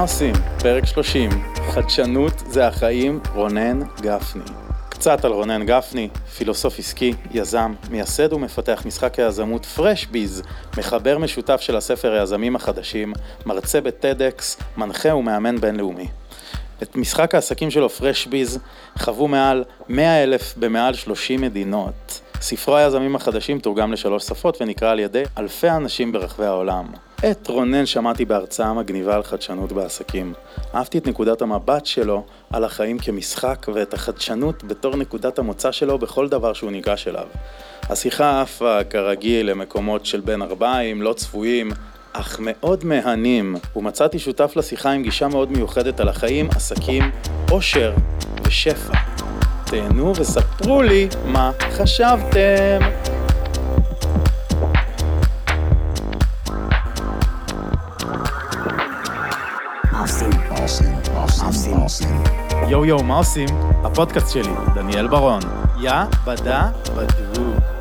מה עושים? פרק 30, חדשנות זה החיים, רונן גפני. קצת על רונן גפני, פילוסוף עסקי, יזם, מייסד ומפתח משחק היזמות פרש ביז, מחבר משותף של הספר היזמים החדשים, מרצה בטדקס, מנחה ומאמן בינלאומי. את משחק העסקים שלו פרש ביז חוו מעל 100 אלף במעל 30 מדינות. ספרו היזמים החדשים תורגם לשלוש שפות ונקרא על ידי אלפי אנשים ברחבי העולם. את רונן שמעתי בהרצאה מגניבה על חדשנות בעסקים. אהבתי את נקודת המבט שלו על החיים כמשחק ואת החדשנות בתור נקודת המוצא שלו בכל דבר שהוא ניגש אליו. השיחה עפה כרגיל למקומות של בין ארבעים, לא צפויים, אך מאוד מהנים, ומצאתי שותף לשיחה עם גישה מאוד מיוחדת על החיים, עסקים, עושר ושפע. תהנו וספרו לי מה חשבתם. יואו יואו, מה עושים? הפודקאסט שלי, דניאל ברון. יא בדה בדו.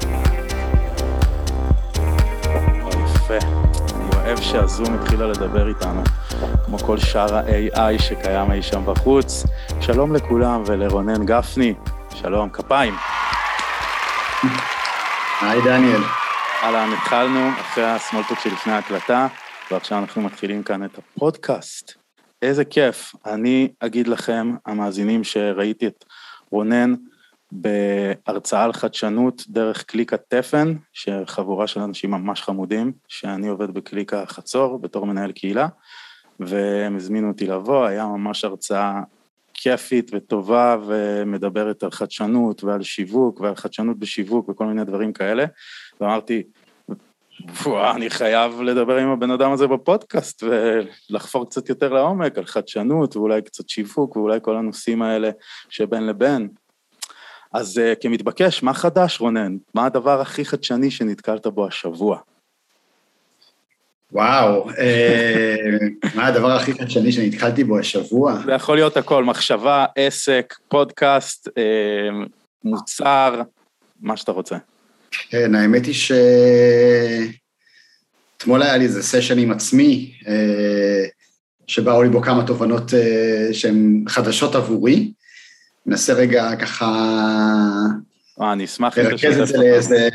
אוהב שהזום התחילה לדבר איתנו, כמו כל שאר ה-AI שקיים אי שם בחוץ. שלום לכולם ולרונן גפני. שלום, כפיים. היי דניאל. אהלן, התחלנו אחרי הסמולטוק שלפני ההקלטה, ועכשיו אנחנו מתחילים כאן את הפודקאסט. איזה כיף. אני אגיד לכם, המאזינים, שראיתי את רונן בהרצאה על חדשנות דרך קליקת תפן, שחבורה של אנשים ממש חמודים, שאני עובד בקליקה חצור בתור מנהל קהילה, והם הזמינו אותי לבוא, היה ממש הרצאה כיפית וטובה ומדברת על חדשנות ועל שיווק ועל חדשנות בשיווק וכל מיני דברים כאלה, ואמרתי, וואו, אני חייב לדבר עם הבן אדם הזה בפודקאסט ולחפור קצת יותר לעומק על חדשנות ואולי קצת שיווק ואולי כל הנושאים האלה שבין לבין. אז uh, כמתבקש, מה חדש רונן? מה הדבר הכי חדשני שנתקלת בו השבוע? וואו, אה, מה הדבר הכי חדשני שנתקלתי בו השבוע? זה יכול להיות הכל, מחשבה, עסק, פודקאסט, אה, מוצר, מה שאתה רוצה. כן, האמת היא ש... אתמול היה לי איזה סשן עם עצמי, שבאו לי בו כמה תובנות שהן חדשות עבורי. ננסה רגע ככה... אה, אני אשמח לרכז את זה לאיזה,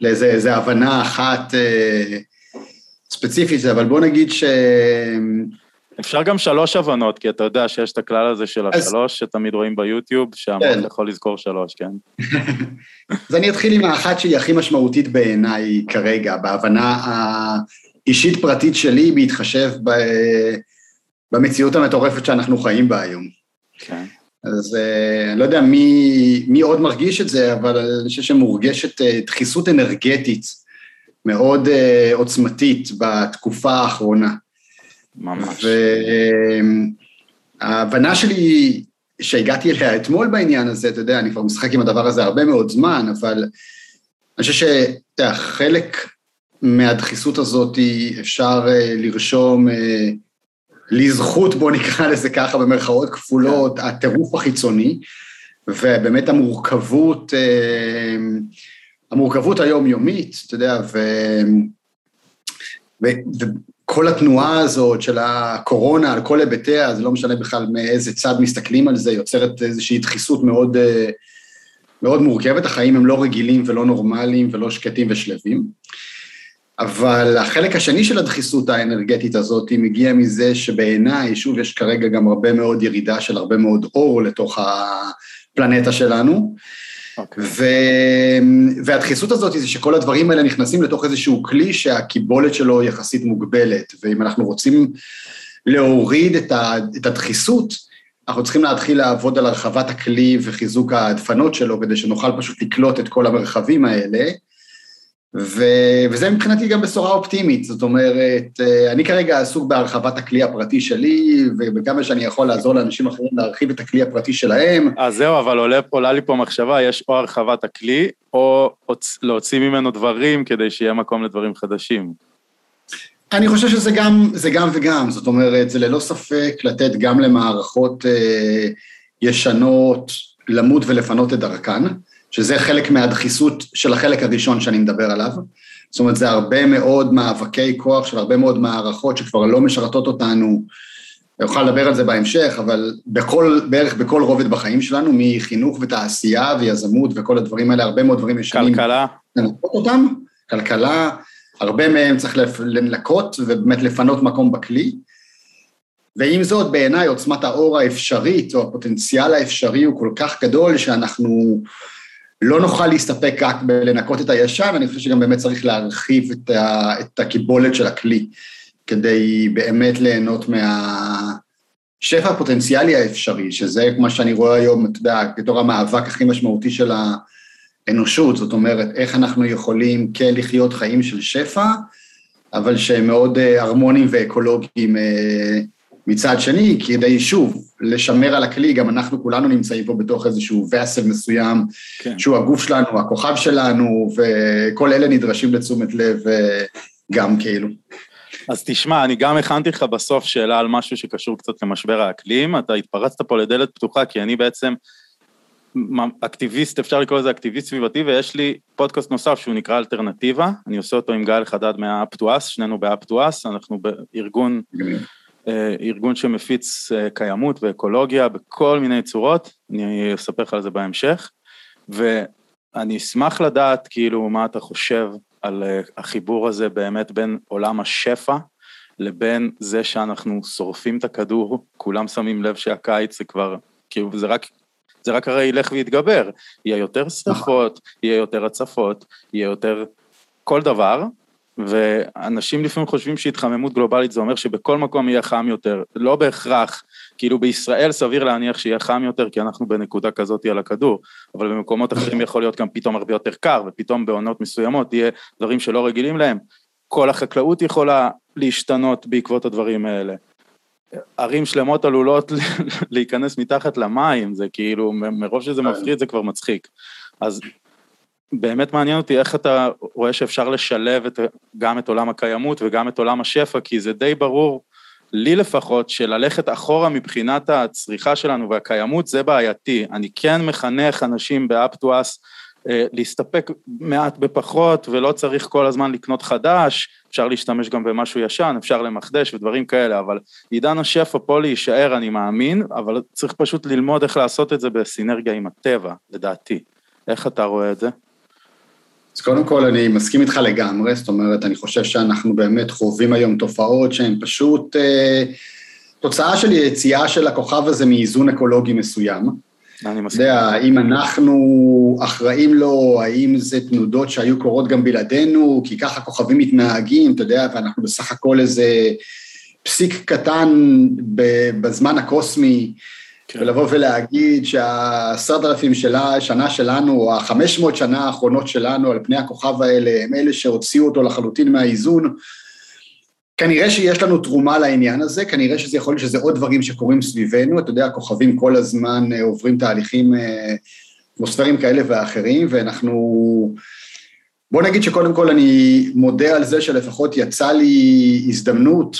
לאיזה הבנה אחת אה, ספציפית, אבל בוא נגיד ש... אפשר גם שלוש הבנות, כי אתה יודע שיש את הכלל הזה של השלוש, שתמיד רואים ביוטיוב, שהמון כן. יכול לזכור שלוש, כן? אז אני אתחיל עם האחת שהיא הכי משמעותית בעיניי כרגע, בהבנה האישית פרטית שלי, בהתחשב ב... במציאות המטורפת שאנחנו חיים בה היום. כן. אז אני לא יודע מי, מי עוד מרגיש את זה, אבל אני חושב שמורגשת אה, דחיסות אנרגטית מאוד אה, עוצמתית בתקופה האחרונה. ממש. וההבנה שלי, שהגעתי אליה אתמול בעניין הזה, אתה יודע, אני כבר משחק עם הדבר הזה הרבה מאוד זמן, אבל אני חושב שאתה יודע, חלק מהדחיסות הזאת אפשר אה, לרשום אה, לזכות, בוא נקרא לזה ככה, במרכאות כפולות, כן. הטירוף החיצוני, ובאמת המורכבות, אה, המורכבות היומיומית, אתה יודע, ו... ו... כל התנועה הזאת של הקורונה על כל היבטיה, זה לא משנה בכלל מאיזה צד מסתכלים על זה, יוצרת איזושהי דחיסות מאוד, אה, מאוד מורכבת, החיים הם לא רגילים ולא נורמליים ולא שקטים ושלווים. אבל החלק השני של הדחיסות האנרגטית הזאת מגיע מזה שבעיניי, שוב, יש כרגע גם הרבה מאוד ירידה של הרבה מאוד אור לתוך הפלנטה שלנו, Okay. אוקיי. ו... והדחיסות הזאת זה שכל הדברים האלה נכנסים לתוך איזשהו כלי שהקיבולת שלו יחסית מוגבלת, ואם אנחנו רוצים להוריד את, ה... את הדחיסות, אנחנו צריכים להתחיל לעבוד על הרחבת הכלי וחיזוק הדפנות שלו, כדי שנוכל פשוט לקלוט את כל המרחבים האלה. ו... וזה מבחינתי גם בשורה אופטימית, זאת אומרת, אה, אני כרגע עסוק בהרחבת הכלי הפרטי שלי, וכמה שאני יכול לעזור לאנשים אחרים להרחיב את הכלי הפרטי שלהם. אז זהו, אבל עולה, עולה לי פה מחשבה, יש או הרחבת הכלי, או להוציא ממנו דברים כדי שיהיה מקום לדברים חדשים. אני חושב שזה גם, זה גם וגם, זאת אומרת, זה ללא ספק לתת גם למערכות אה, ישנות למות ולפנות את דרכן. שזה חלק מהדחיסות של החלק הראשון שאני מדבר עליו. זאת אומרת, זה הרבה מאוד מאבקי כוח של הרבה מאוד מערכות שכבר לא משרתות אותנו אוכל לדבר על זה בהמשך, אבל בכל, בערך בכל רובד בחיים שלנו, מחינוך ותעשייה ויזמות וכל הדברים האלה, הרבה מאוד דברים ישנים. כלכלה. לנקות אותם, כלכלה, הרבה מהם צריך לנקות ובאמת לפנות מקום בכלי. ועם זאת, בעיניי עוצמת האור האפשרית, או הפוטנציאל האפשרי הוא כל כך גדול, שאנחנו לא נוכל להסתפק רק בלנקות את הישן, אני חושב שגם באמת צריך להרחיב את, ה, את הקיבולת של הכלי, כדי באמת ליהנות מהשפע הפוטנציאלי האפשרי, שזה כמו שאני רואה היום, אתה יודע, בתור המאבק הכי משמעותי של האנושות, זאת אומרת, איך אנחנו יכולים כן לחיות חיים של שפע, אבל שהם מאוד אה, הרמוניים ואקולוגיים אה, מצד שני, כדי שוב, לשמר על הכלי, גם אנחנו כולנו נמצאים פה בתוך איזשהו וסל מסוים, כן. שהוא הגוף שלנו, הכוכב שלנו, וכל אלה נדרשים לתשומת לב אה, גם כאילו. אז תשמע, אני גם הכנתי לך בסוף שאלה על משהו שקשור קצת למשבר האקלים, אתה התפרצת פה לדלת פתוחה, כי אני בעצם אקטיביסט, אפשר לקרוא לזה אקטיביסט סביבתי, ויש לי פודקאסט נוסף שהוא נקרא אלטרנטיבה, אני עושה אותו עם גל חדד מהאפטואס, שנינו באפטואס, אנחנו בארגון... אה, ארגון שמפיץ אה, קיימות ואקולוגיה בכל מיני צורות, אני אספר לך על זה בהמשך, ואני אשמח לדעת כאילו מה אתה חושב על אה, החיבור הזה באמת בין עולם השפע לבין זה שאנחנו שורפים את הכדור, כולם שמים לב שהקיץ זה כבר, כאילו זה רק, זה רק הרי ילך ויתגבר, יהיה יותר שרפות, יהיה יותר הצפות, יהיה יותר כל דבר, ואנשים לפעמים חושבים שהתחממות גלובלית זה אומר שבכל מקום יהיה חם יותר, לא בהכרח, כאילו בישראל סביר להניח שיהיה חם יותר כי אנחנו בנקודה כזאת על הכדור, אבל במקומות אחרים יכול להיות גם פתאום הרבה יותר קר, ופתאום בעונות מסוימות יהיה דברים שלא רגילים להם. כל החקלאות יכולה להשתנות בעקבות הדברים האלה. ערים שלמות עלולות להיכנס מתחת למים, זה כאילו, מרוב שזה מפחיד זה כבר מצחיק. אז באמת מעניין אותי איך אתה רואה שאפשר לשלב את, גם את עולם הקיימות וגם את עולם השפע, כי זה די ברור, לי לפחות, שללכת אחורה מבחינת הצריכה שלנו והקיימות זה בעייתי. אני כן מחנך אנשים באפטואס אה, להסתפק מעט בפחות ולא צריך כל הזמן לקנות חדש, אפשר להשתמש גם במשהו ישן, אפשר למחדש ודברים כאלה, אבל עידן השפע פה להישאר אני מאמין, אבל צריך פשוט ללמוד איך לעשות את זה בסינרגיה עם הטבע, לדעתי. איך אתה רואה את זה? אז קודם כל אני מסכים איתך לגמרי, זאת אומרת, אני חושב שאנחנו באמת חווים היום תופעות שהן פשוט אה, תוצאה של יציאה של הכוכב הזה מאיזון אקולוגי מסוים. אני מסכים. אתה יודע, האם אנחנו אחראים לו, האם זה תנודות שהיו קורות גם בלעדינו, כי ככה כוכבים מתנהגים, אתה יודע, ואנחנו בסך הכל איזה פסיק קטן בזמן הקוסמי. כן. ולבוא ולהגיד שהעשרת אלפים שנה שלנו, או החמש מאות שנה האחרונות שלנו על פני הכוכב האלה, הם אלה שהוציאו אותו לחלוטין מהאיזון, כנראה שיש לנו תרומה לעניין הזה, כנראה שזה יכול להיות שזה עוד דברים שקורים סביבנו, אתה יודע, הכוכבים כל הזמן אה, עוברים תהליכים אה, אטמוספריים כאלה ואחרים, ואנחנו... בוא נגיד שקודם כל אני מודה על זה שלפחות יצא לי הזדמנות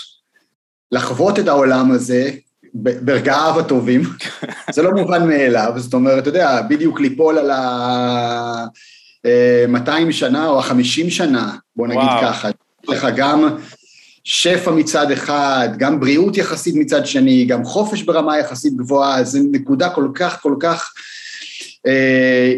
לחוות את העולם הזה, ברגעיו הטובים, זה לא מובן מאליו, זאת אומרת, אתה יודע, בדיוק ליפול על ה-200 אה, שנה או ה-50 שנה, בוא נגיד וואו. ככה, יש לך גם שפע מצד אחד, גם בריאות יחסית מצד שני, גם חופש ברמה יחסית גבוהה, זו נקודה כל כך כל כך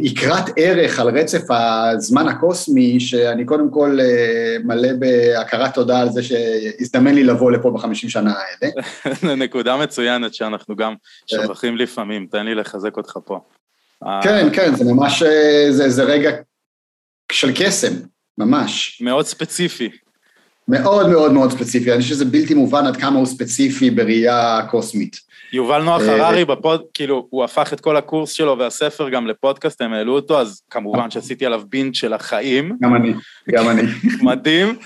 יקרת ערך על רצף הזמן הקוסמי, שאני קודם כל אה, מלא בהכרת תודה על זה שהזדמן לי לבוא לפה בחמישים שנה האלה. נקודה מצוינת שאנחנו גם שוכחים לפעמים, תן לי לחזק אותך פה. כן, כן, זה ממש, אה, זה, זה רגע של קסם, ממש. מאוד ספציפי. מאוד מאוד מאוד ספציפי, אני חושב שזה בלתי מובן עד כמה הוא ספציפי בראייה קוסמית. יובל נוח אה, הררי בפוד, כאילו, הוא הפך את כל הקורס שלו והספר גם לפודקאסט, הם העלו אותו, אז כמובן שעשיתי עליו בינד של החיים. גם אני, גם אני. מדהים.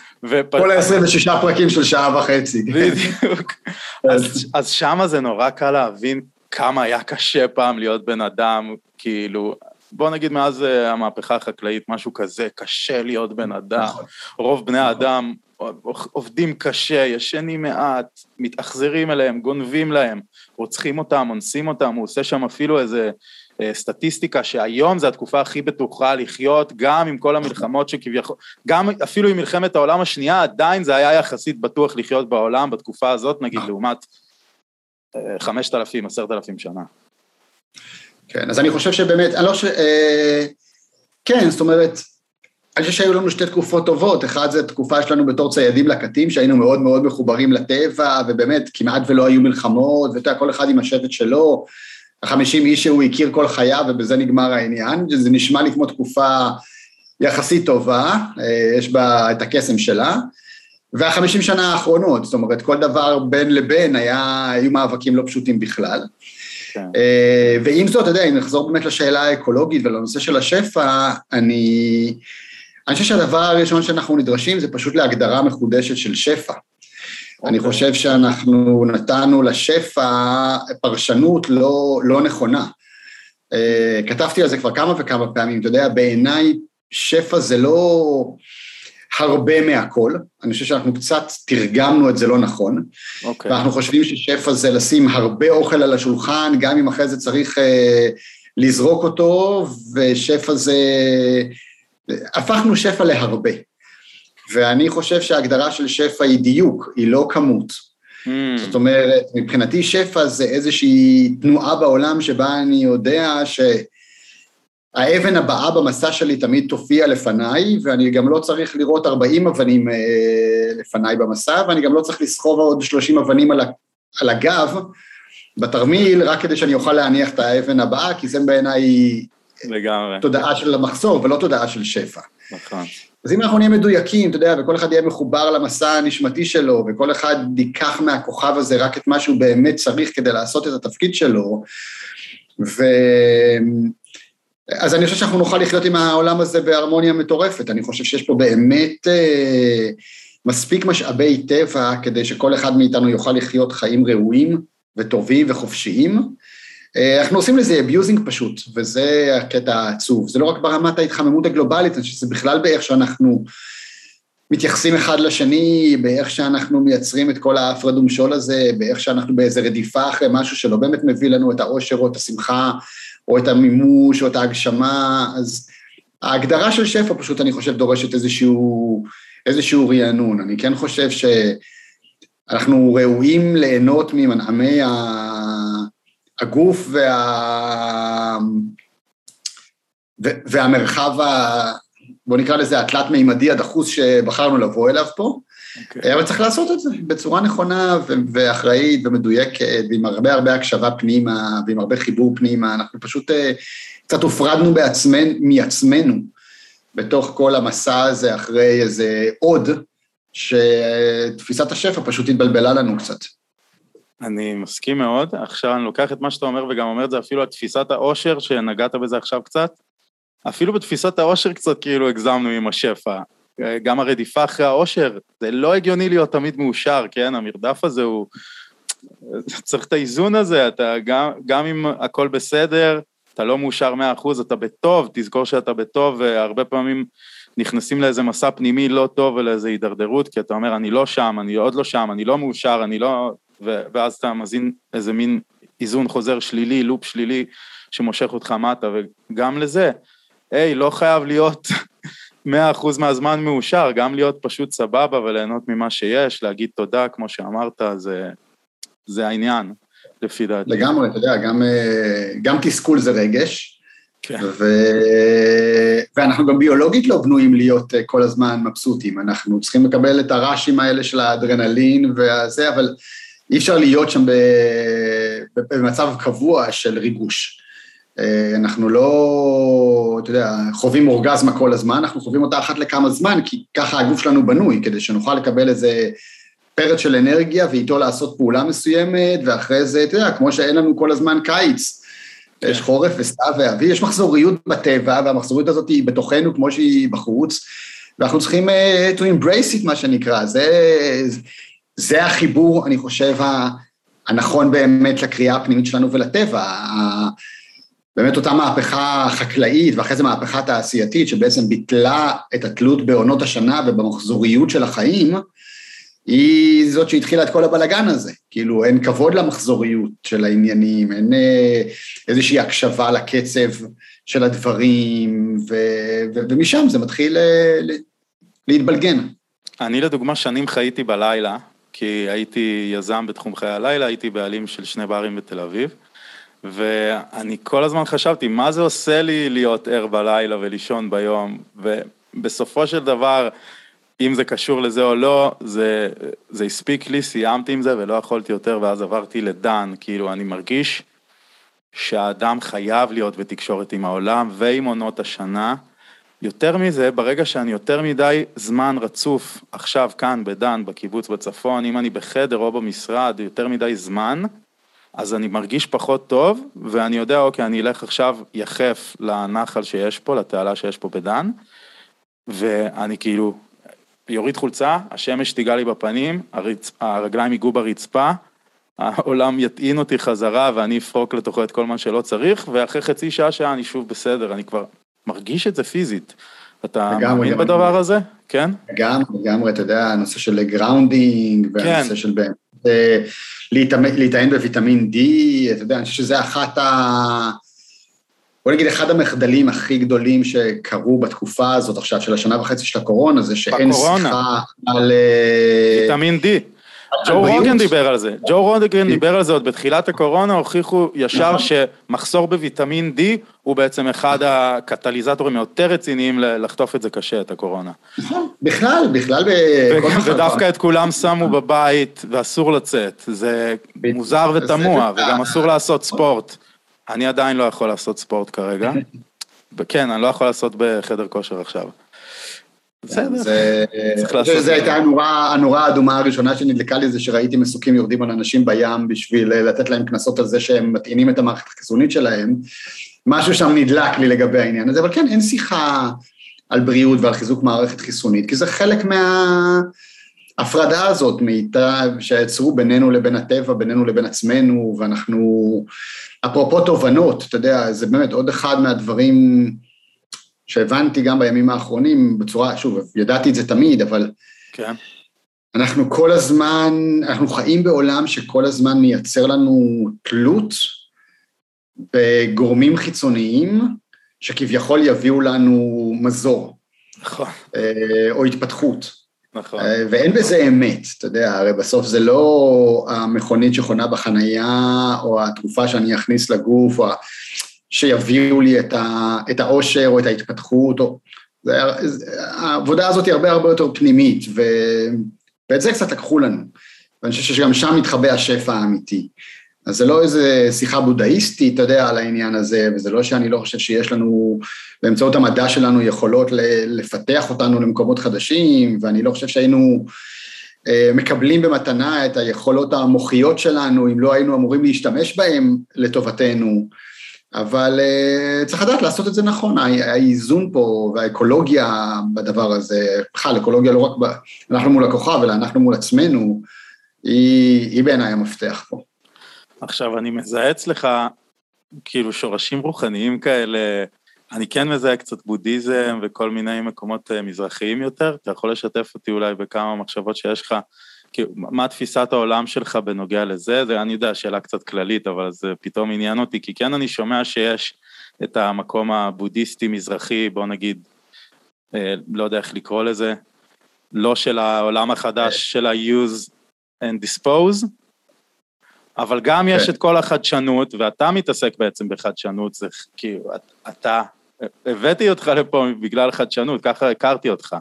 כל ה-26 פרקים של שעה וחצי. בדיוק. אז שמה זה נורא קל להבין כמה היה קשה פעם להיות בן אדם, כאילו, בוא נגיד מאז אה, המהפכה החקלאית, משהו כזה, קשה להיות בן אדם. נכון. רוב בני נכון. האדם עובדים קשה, ישנים מעט, מתאכזרים אליהם, גונבים להם, רוצחים אותם, אונסים אותם, הוא עושה שם אפילו איזה אה, סטטיסטיקה שהיום זו התקופה הכי בטוחה לחיות, גם עם כל המלחמות שכביכול, גם אפילו עם מלחמת העולם השנייה, עדיין זה היה יחסית בטוח לחיות בעולם בתקופה הזאת, נגיד, לעומת חמשת אלפים, עשרת אלפים שנה. כן, אז אני חושב שבאמת, אני לא ש... אה, כן, זאת אומרת, אני חושב שהיו לנו שתי תקופות טובות, אחת זה תקופה שלנו בתור ציידים לקטים, שהיינו מאוד מאוד מחוברים לטבע, ובאמת כמעט ולא היו מלחמות, ואתה יודע, כל אחד עם השבט שלו, החמישים איש שהוא הכיר כל חייו, ובזה נגמר העניין, זה נשמע לי כמו תקופה יחסית טובה, אה, יש בה את הקסם שלה, והחמישים שנה האחרונות, זאת אומרת, כל דבר בין לבין היה, היו מאבקים לא פשוטים בכלל. כן. אה, ועם זאת, אתה יודע, אם נחזור באמת לשאלה האקולוגית ולנושא של השפע, אני... אני חושב שהדבר הראשון שאנחנו נדרשים זה פשוט להגדרה מחודשת של שפע. Okay. אני אוקיי. חושב שאנחנו נתנו לשפע פרשנות לא, לא נכונה. Uh, כתבתי על זה כבר כמה וכמה פעמים, אתה יודע, בעיניי שפע זה לא הרבה מהכל, אני חושב שאנחנו קצת תרגמנו את זה לא נכון, okay. אוקיי. ואנחנו חושבים ששפע זה לשים הרבה אוכל על השולחן, גם אם אחרי זה צריך uh, לזרוק אותו, ושפע זה הפכנו שפע להרבה. ואני חושב שההגדרה של שפע היא דיוק, היא לא כמות. Mm. זאת אומרת, מבחינתי שפע זה איזושהי תנועה בעולם שבה אני יודע שהאבן הבאה במסע שלי תמיד תופיע לפניי, ואני גם לא צריך לראות 40 אבנים אה, לפניי במסע, ואני גם לא צריך לסחוב עוד 30 אבנים על הגב בתרמיל, רק כדי שאני אוכל להניח את האבן הבאה, כי זה בעיניי לגמרי. תודעה של המחסור ולא תודעה של שפע. נכון. אז אם אנחנו נהיה מדויקים, אתה יודע, וכל אחד יהיה מחובר למסע הנשמתי שלו, וכל אחד ייקח מהכוכב הזה רק את מה שהוא באמת צריך כדי לעשות את התפקיד שלו, ו... אז אני חושב שאנחנו נוכל לחיות עם העולם הזה בהרמוניה מטורפת. אני חושב שיש פה באמת אה, מספיק משאבי טבע כדי שכל אחד מאיתנו יוכל לחיות חיים ראויים וטובים וחופשיים. אה, אנחנו עושים לזה abusing פשוט, וזה הקטע העצוב. זה לא רק ברמת ההתחממות הגלובלית, אני חושב שזה בכלל באיך שאנחנו מתייחסים אחד לשני, באיך שאנחנו מייצרים את כל ההפרד ומשול הזה, באיך שאנחנו באיזה רדיפה אחרי משהו שלא באמת מביא לנו את האושר או את השמחה, או את המימוש או את ההגשמה, אז ההגדרה של שפע פשוט, אני חושב, דורשת איזשהו, איזשהו רענון. אני כן חושב שאנחנו ראויים ליהנות ממנעמי ה... הגוף וה... והמרחב, ה... בוא נקרא לזה התלת-מימדי הדחוס שבחרנו לבוא אליו פה, okay. אוקיי. אבל צריך לעשות את זה בצורה נכונה ואחראית ומדויקת, ועם הרבה הרבה הקשבה פנימה, ועם הרבה חיבור פנימה, אנחנו פשוט אה, קצת הופרדנו בעצמנו, מעצמנו בתוך כל המסע הזה אחרי איזה עוד, שתפיסת השפע פשוט התבלבלה לנו קצת. אני מסכים מאוד. עכשיו אני לוקח את מה שאתה אומר וגם אומר את זה אפילו על תפיסת העושר, שנגעת בזה עכשיו קצת. אפילו בתפיסת העושר קצת כאילו הגזמנו עם השפע. גם הרדיפה אחרי העושר, זה לא הגיוני להיות תמיד מאושר, כן? המרדף הזה הוא... צריך את האיזון הזה, אתה גם, גם אם הכל בסדר, אתה לא מאושר מאה אחוז, אתה בטוב, תזכור שאתה בטוב, והרבה פעמים נכנסים לאיזה מסע פנימי לא טוב ולאיזה הידרדרות, כי אתה אומר, אני לא שם, אני עוד לא שם, אני לא מאושר, אני לא... ואז אתה מזין איזה מין איזון חוזר שלילי, לופ שלילי, שמושך אותך מטה, וגם לזה, היי, לא חייב להיות מאה אחוז מהזמן מאושר, גם להיות פשוט סבבה וליהנות ממה שיש, להגיד תודה, כמו שאמרת, זה, זה העניין, לפי דעתי. לגמרי, אתה יודע, גם, אה, גם תסכול זה רגש, כן. ו... ואנחנו גם ביולוגית לא בנויים להיות אה, כל הזמן מבסוטים, אנחנו צריכים לקבל את הראשים האלה של האדרנלין וזה, אבל אי אפשר להיות שם במצב קבוע של ריגוש. אה, אנחנו לא, אתה יודע, חווים אורגזמה כל הזמן, אנחנו חווים אותה אחת לכמה זמן, כי ככה הגוף שלנו בנוי, כדי שנוכל לקבל איזה פרץ של אנרגיה ואיתו לעשות פעולה מסוימת, ואחרי זה, אתה יודע, כמו שאין לנו כל הזמן קיץ, כן. יש חורף וסתיו ואביב, יש מחזוריות בטבע, והמחזוריות הזאת היא בתוכנו כמו שהיא בחוץ, ואנחנו צריכים uh, to embrace it, מה שנקרא, זה... זה החיבור, אני חושב, הנכון באמת לקריאה הפנימית שלנו ולטבע. באמת אותה מהפכה חקלאית ואחרי זה מהפכה תעשייתית שבעצם ביטלה את התלות בעונות השנה ובמחזוריות של החיים, היא זאת שהתחילה את כל הבלגן הזה. כאילו אין כבוד למחזוריות של העניינים, אין אה, איזושהי הקשבה לקצב של הדברים, ו, ו, ומשם זה מתחיל אה, להתבלגן. אני לדוגמה שנים חייתי בלילה, כי הייתי יזם בתחום חיי הלילה, הייתי בעלים של שני ברים בתל אביב, ואני כל הזמן חשבתי, מה זה עושה לי להיות ער בלילה ולישון ביום, ובסופו של דבר, אם זה קשור לזה או לא, זה, זה הספיק לי, סיימתי עם זה ולא יכולתי יותר, ואז עברתי לדן, כאילו, אני מרגיש שהאדם חייב להיות בתקשורת עם העולם ועם עונות השנה. יותר מזה, ברגע שאני יותר מדי זמן רצוף, עכשיו כאן בדן, בקיבוץ בצפון, אם אני בחדר או במשרד יותר מדי זמן, אז אני מרגיש פחות טוב, ואני יודע, אוקיי, אני אלך עכשיו יחף לנחל שיש פה, לתעלה שיש פה בדן, ואני כאילו יוריד חולצה, השמש תיגע לי בפנים, הרצ... הרגליים ייגעו ברצפה, העולם יטעין אותי חזרה ואני אפרוק לתוכו את כל מה שלא צריך, ואחרי חצי שעה שעה אני שוב בסדר, אני כבר מרגיש את זה פיזית. אתה מאמין בדבר הזה? כן? לגמרי, לגמרי, אתה יודע, הנושא של grounding, והנושא כן. של באמת, אה, להיטען בוויטמין D, אתה יודע, אני חושב שזה אחת ה... בוא נגיד, אחד המחדלים הכי גדולים שקרו בתקופה הזאת עכשיו, של השנה וחצי של הקורונה, זה שאין שיחה על... אה, ויטמין D. ג'ו רוגן דיבר על זה, ג'ו רוגן דיבר על זה עוד בתחילת הקורונה, הוכיחו ישר נכון. שמחסור בוויטמין D הוא בעצם אחד הקטליזטורים היותר רציניים לחטוף את זה קשה, את הקורונה. נכון, בכלל, בכלל בכל מחלקה. ודווקא את כולם שמו בבית ואסור לצאת, זה מוזר ותמוה, וגם אסור לעשות ספורט. אני עדיין לא יכול לעשות ספורט כרגע. כן, אני לא יכול לעשות בחדר כושר עכשיו. בסדר, צריך לעשות. זו הייתה הנורה, הנורה האדומה הראשונה שנדלקה לי, זה שראיתי מסוקים יורדים על אנשים בים בשביל לתת להם קנסות על זה שהם מטעינים את המערכת החיסונית שלהם. משהו שם נדלק לי לגבי העניין הזה, אבל כן, אין שיחה על בריאות ועל חיזוק מערכת חיסונית, כי זה חלק מההפרדה הזאת, שיצרו בינינו לבין הטבע, בינינו לבין עצמנו, ואנחנו, אפרופו תובנות, אתה יודע, זה באמת עוד אחד מהדברים... שהבנתי גם בימים האחרונים בצורה, שוב, ידעתי את זה תמיד, אבל... כן. אנחנו כל הזמן, אנחנו חיים בעולם שכל הזמן מייצר לנו תלות בגורמים חיצוניים שכביכול יביאו לנו מזור. נכון. אה, או התפתחות. נכון. אה, ואין בזה אמת, אתה יודע, הרי בסוף זה לא המכונית שחונה בחנייה, או התרופה שאני אכניס לגוף, או שיביאו לי את, ה, את האושר או את ההתפתחות, או... זה, העבודה הזאת היא הרבה הרבה יותר פנימית, ו, ואת זה קצת לקחו לנו. ואני חושב שגם שם מתחבא השפע האמיתי. אז זה לא איזה שיחה בודהיסטית, אתה יודע, על העניין הזה, וזה לא שאני לא חושב שיש לנו, באמצעות המדע שלנו, יכולות לפתח אותנו למקומות חדשים, ואני לא חושב שהיינו אה, מקבלים במתנה את היכולות המוחיות שלנו, אם לא היינו אמורים להשתמש בהן לטובתנו. אבל uh, צריך לדעת לעשות את זה נכון, האיזון פה והאקולוגיה בדבר הזה, בכלל אקולוגיה לא רק, ב, אנחנו מול הכוכב, אלא אנחנו מול עצמנו, היא, היא בעיניי המפתח פה. עכשיו, אני מזהה אצלך כאילו שורשים רוחניים כאלה, אני כן מזהה קצת בודהיזם וכל מיני מקומות אה, מזרחיים יותר, אתה יכול לשתף אותי אולי בכמה מחשבות שיש לך כאילו, מה תפיסת העולם שלך בנוגע לזה? זה, אני יודע, שאלה קצת כללית, אבל זה פתאום עניין אותי, כי כן אני שומע שיש את המקום הבודהיסטי-מזרחי, בוא נגיד, אה, לא יודע איך לקרוא לזה, לא של העולם החדש כן. של ה-use and dispose, אבל גם כן. יש את כל החדשנות, ואתה מתעסק בעצם בחדשנות, זה כאילו, אתה, הבאתי אותך לפה בגלל חדשנות, ככה הכרתי אותך.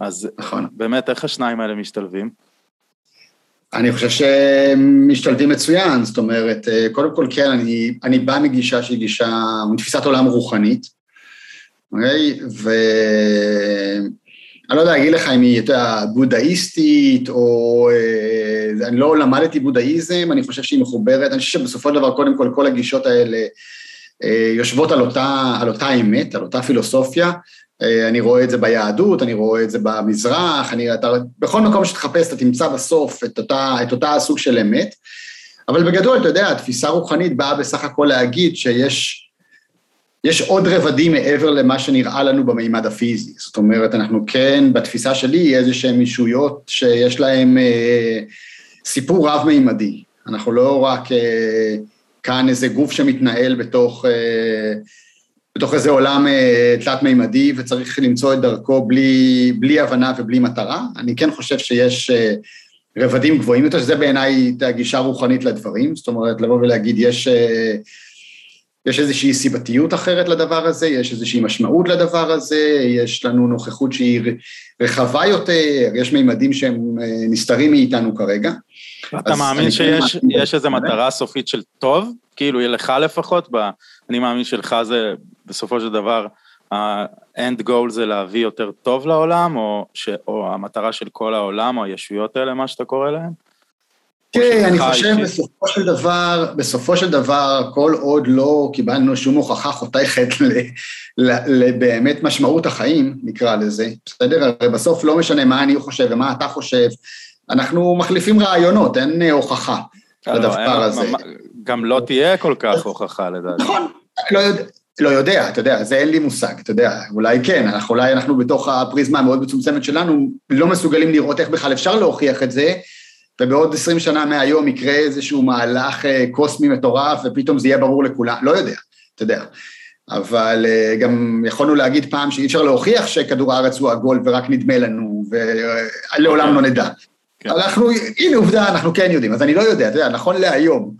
אז נכון. באמת, איך השניים האלה משתלבים? אני חושב שהם משתלטים מצוין, זאת אומרת, אה, קודם כל כן, אני, אני בא מגישה שהיא גישה, מתפיסת עולם רוחנית, אוקיי? ואני לא יודע להגיד לך אם היא יותר בודהיסטית, או... אה, אני לא למדתי בודהיזם, אני חושב שהיא מחוברת, אני חושב שבסופו של דבר, קודם כל, כל הגישות האלה אה, יושבות על אותה, על אותה אמת, על אותה פילוסופיה, אני רואה את זה ביהדות, אני רואה את זה במזרח, אני, אתה, בכל מקום שתחפש אתה תמצא בסוף את אותה, את אותה סוג של אמת, אבל בגדול, אתה יודע, התפיסה הרוחנית באה בסך הכל להגיד שיש יש עוד רבדים מעבר למה שנראה לנו במימד הפיזי. זאת אומרת, אנחנו כן, בתפיסה שלי, איזה שהן אישויות שיש להן אה, סיפור רב-מימדי. אנחנו לא רק אה, כאן איזה גוף שמתנהל בתוך... אה, בתוך איזה עולם אה, תלת-מימדי וצריך למצוא את דרכו בלי, בלי הבנה ובלי מטרה. אני כן חושב שיש אה, רבדים גבוהים יותר, שזה בעיניי הגישה רוחנית לדברים, זאת אומרת, לבוא ולהגיד, יש, אה, יש איזושהי סיבתיות אחרת לדבר הזה, יש איזושהי משמעות לדבר הזה, יש לנו נוכחות שהיא רחבה יותר, יש מימדים שהם נסתרים מאיתנו כרגע. אתה מאמין שיש איזו מטרה סופית של טוב? כאילו, לך לפחות, ב, אני מאמין שלך זה בסופו של דבר, ה-end goal זה להביא יותר טוב לעולם, או, ש, או המטרה של כל העולם, או הישויות האלה, מה שאתה קורא להן? כן, אני חושב בסופו של דבר, בסופו של דבר, כל עוד לא קיבלנו שום הוכחה חותכת לבאמת משמעות החיים, נקרא לזה, בסדר? הרי בסוף לא משנה מה אני חושב ומה אתה חושב, אנחנו מחליפים רעיונות, אין הוכחה לא, לדבר הזה. גם לא תהיה כל כך הוכחה לדעתי. נכון, לא יודע. לא יודע, אתה יודע, זה אין לי מושג, אתה יודע, אולי כן, אנחנו, אולי אנחנו בתוך הפריזמה המאוד מצומצמת שלנו, לא מסוגלים לראות איך בכלל אפשר להוכיח את זה, ובעוד עשרים שנה מהיום יקרה איזשהו מהלך אה, קוסמי מטורף, ופתאום זה יהיה ברור לכולם, לא יודע, אתה יודע. אבל אה, גם יכולנו להגיד פעם שאי אפשר להוכיח שכדור הארץ הוא עגול ורק נדמה לנו, ולעולם לא נדע. כן. אנחנו, הנה עובדה, אנחנו כן יודעים, אז אני לא יודע, אתה יודע, נכון להיום.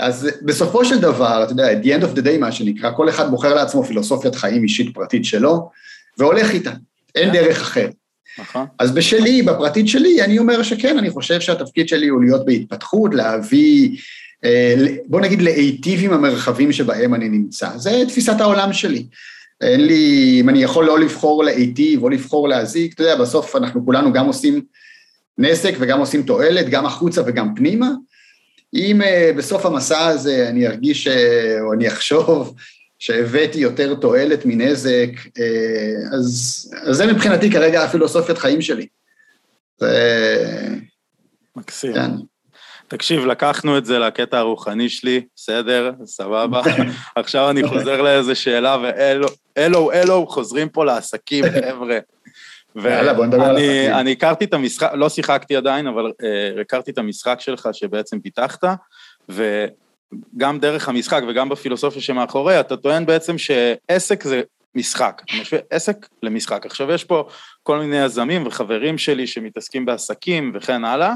אז בסופו של דבר, אתה יודע, at the end of the day, מה שנקרא, כל אחד בוחר לעצמו פילוסופיית חיים אישית פרטית שלו, והולך איתה, אין כן. דרך אחרת. נכון. אז בשלי, בפרטית שלי, אני אומר שכן, אני חושב שהתפקיד שלי הוא להיות בהתפתחות, להביא, אה, בוא נגיד להיטיב עם המרחבים שבהם אני נמצא. זה תפיסת העולם שלי. אין לי, אם אני יכול לא לבחור להיטיב או לבחור להזיק, אתה יודע, בסוף אנחנו כולנו גם עושים נזק וגם עושים תועלת, גם החוצה וגם פנימה. אם uh, בסוף המסע הזה אני ארגיש uh, או אני אחשוב שהבאתי יותר תועלת מנזק, uh, אז, אז זה מבחינתי כרגע הפילוסופיית חיים שלי. זה... מקסים. כן. תקשיב, לקחנו את זה לקטע הרוחני שלי, בסדר, סבבה. עכשיו אני חוזר לאיזה שאלה, ואלו, אלו, אלו, חוזרים פה לעסקים, חבר'ה. יאללה, בוא נדבר על עסקים. אני הכרתי את המשחק, לא שיחקתי עדיין, אבל uh, הכרתי את המשחק שלך שבעצם פיתחת, וגם דרך המשחק וגם בפילוסופיה שמאחורי, אתה טוען בעצם שעסק זה משחק, אתה משווה עסק למשחק. עכשיו, יש פה כל מיני יזמים וחברים שלי שמתעסקים בעסקים וכן הלאה,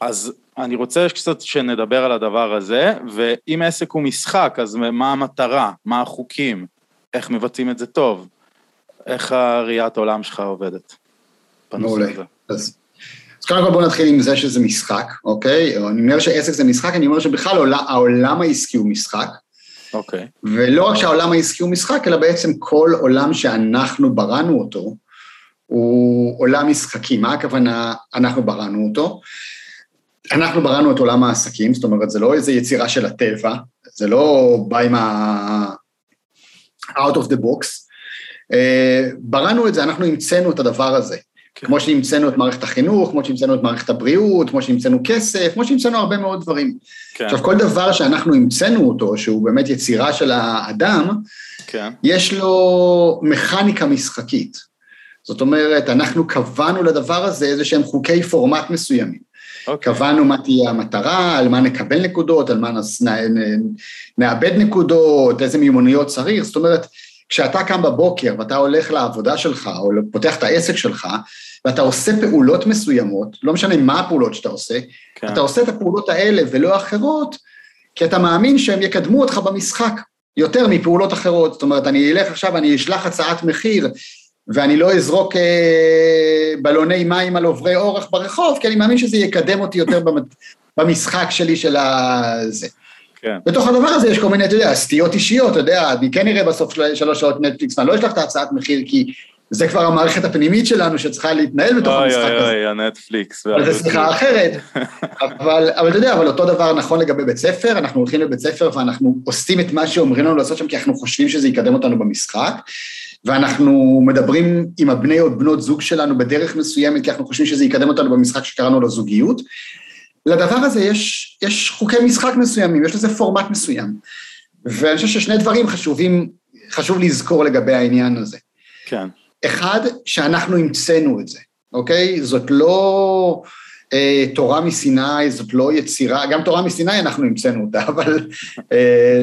אז אני רוצה קצת שנדבר על הדבר הזה, ואם עסק הוא משחק, אז מה המטרה, מה החוקים, איך מבצעים את זה טוב, איך הראיית עולם שלך עובדת? מעולה. אז, אז קודם כל בואו נתחיל עם זה שזה משחק, אוקיי? אני אומר שעסק זה משחק, אני אומר שבכלל העולם, העולם העסקי הוא משחק. אוקיי. ולא רק שהעולם העסקי הוא משחק, אלא בעצם כל עולם שאנחנו בראנו אותו, הוא עולם משחקי. מה הכוונה אנחנו בראנו אותו? אנחנו בראנו את עולם העסקים, זאת אומרת, זה לא איזו יצירה של הטבע, זה לא בא עם ה... out of the box, בראנו את זה, אנחנו המצאנו את הדבר הזה. כן. כמו שהמצאנו את מערכת החינוך, כמו שהמצאנו את מערכת הבריאות, כמו שהמצאנו כסף, כמו שהמצאנו הרבה מאוד דברים. כן. עכשיו, כל דבר שאנחנו המצאנו אותו, שהוא באמת יצירה של האדם, כן. יש לו מכניקה משחקית. זאת אומרת, אנחנו קבענו לדבר הזה איזה שהם חוקי פורמט מסוימים. אוקיי. קבענו מה תהיה המטרה, על מה נקבל נקודות, על מה נאבד נקודות, איזה מיומנויות צריך, זאת אומרת, כשאתה קם בבוקר ואתה הולך לעבודה שלך, או פותח את העסק שלך, ואתה עושה פעולות מסוימות, לא משנה מה הפעולות שאתה עושה, כן. אתה עושה את הפעולות האלה ולא אחרות, כי אתה מאמין שהם יקדמו אותך במשחק יותר מפעולות אחרות. זאת אומרת, אני אלך עכשיו, אני אשלח הצעת מחיר, ואני לא אזרוק אה, בלוני מים על עוברי אורח ברחוב, כי אני מאמין שזה יקדם אותי יותר במשחק שלי של הזה. כן. בתוך הדבר הזה יש כל מיני, אתה יודע, סטיות אישיות, אתה יודע, אני כן אראה בסוף שלוש שעות נטפליקס, ואני לא אשלח את ההצעת מחיר, כי זה כבר המערכת הפנימית שלנו שצריכה להתנהל בתוך המשחק הזה. אוי אוי אוי, הנטפליקס. אבל זה שיחה אחרת. אבל, אבל אתה יודע, אבל אותו דבר נכון לגבי בית ספר, אנחנו הולכים לבית ספר ואנחנו עושים את מה שאומרים לנו לעשות שם, כי אנחנו חושבים שזה יקדם אותנו במשחק, ואנחנו מדברים עם הבני או בנות זוג שלנו בדרך מסוימת, כי אנחנו חושבים שזה יקדם אותנו במשחק שקראנו לו זוגיות, לדבר הזה יש, יש חוקי משחק מסוימים, יש לזה פורמט מסוים. ואני חושב ששני דברים חשובים, חשוב לזכור לגבי העניין הזה. כן. אחד, שאנחנו המצאנו את זה, אוקיי? זאת לא אה, תורה מסיני, זאת לא יצירה, גם תורה מסיני אנחנו המצאנו אותה, אבל אה,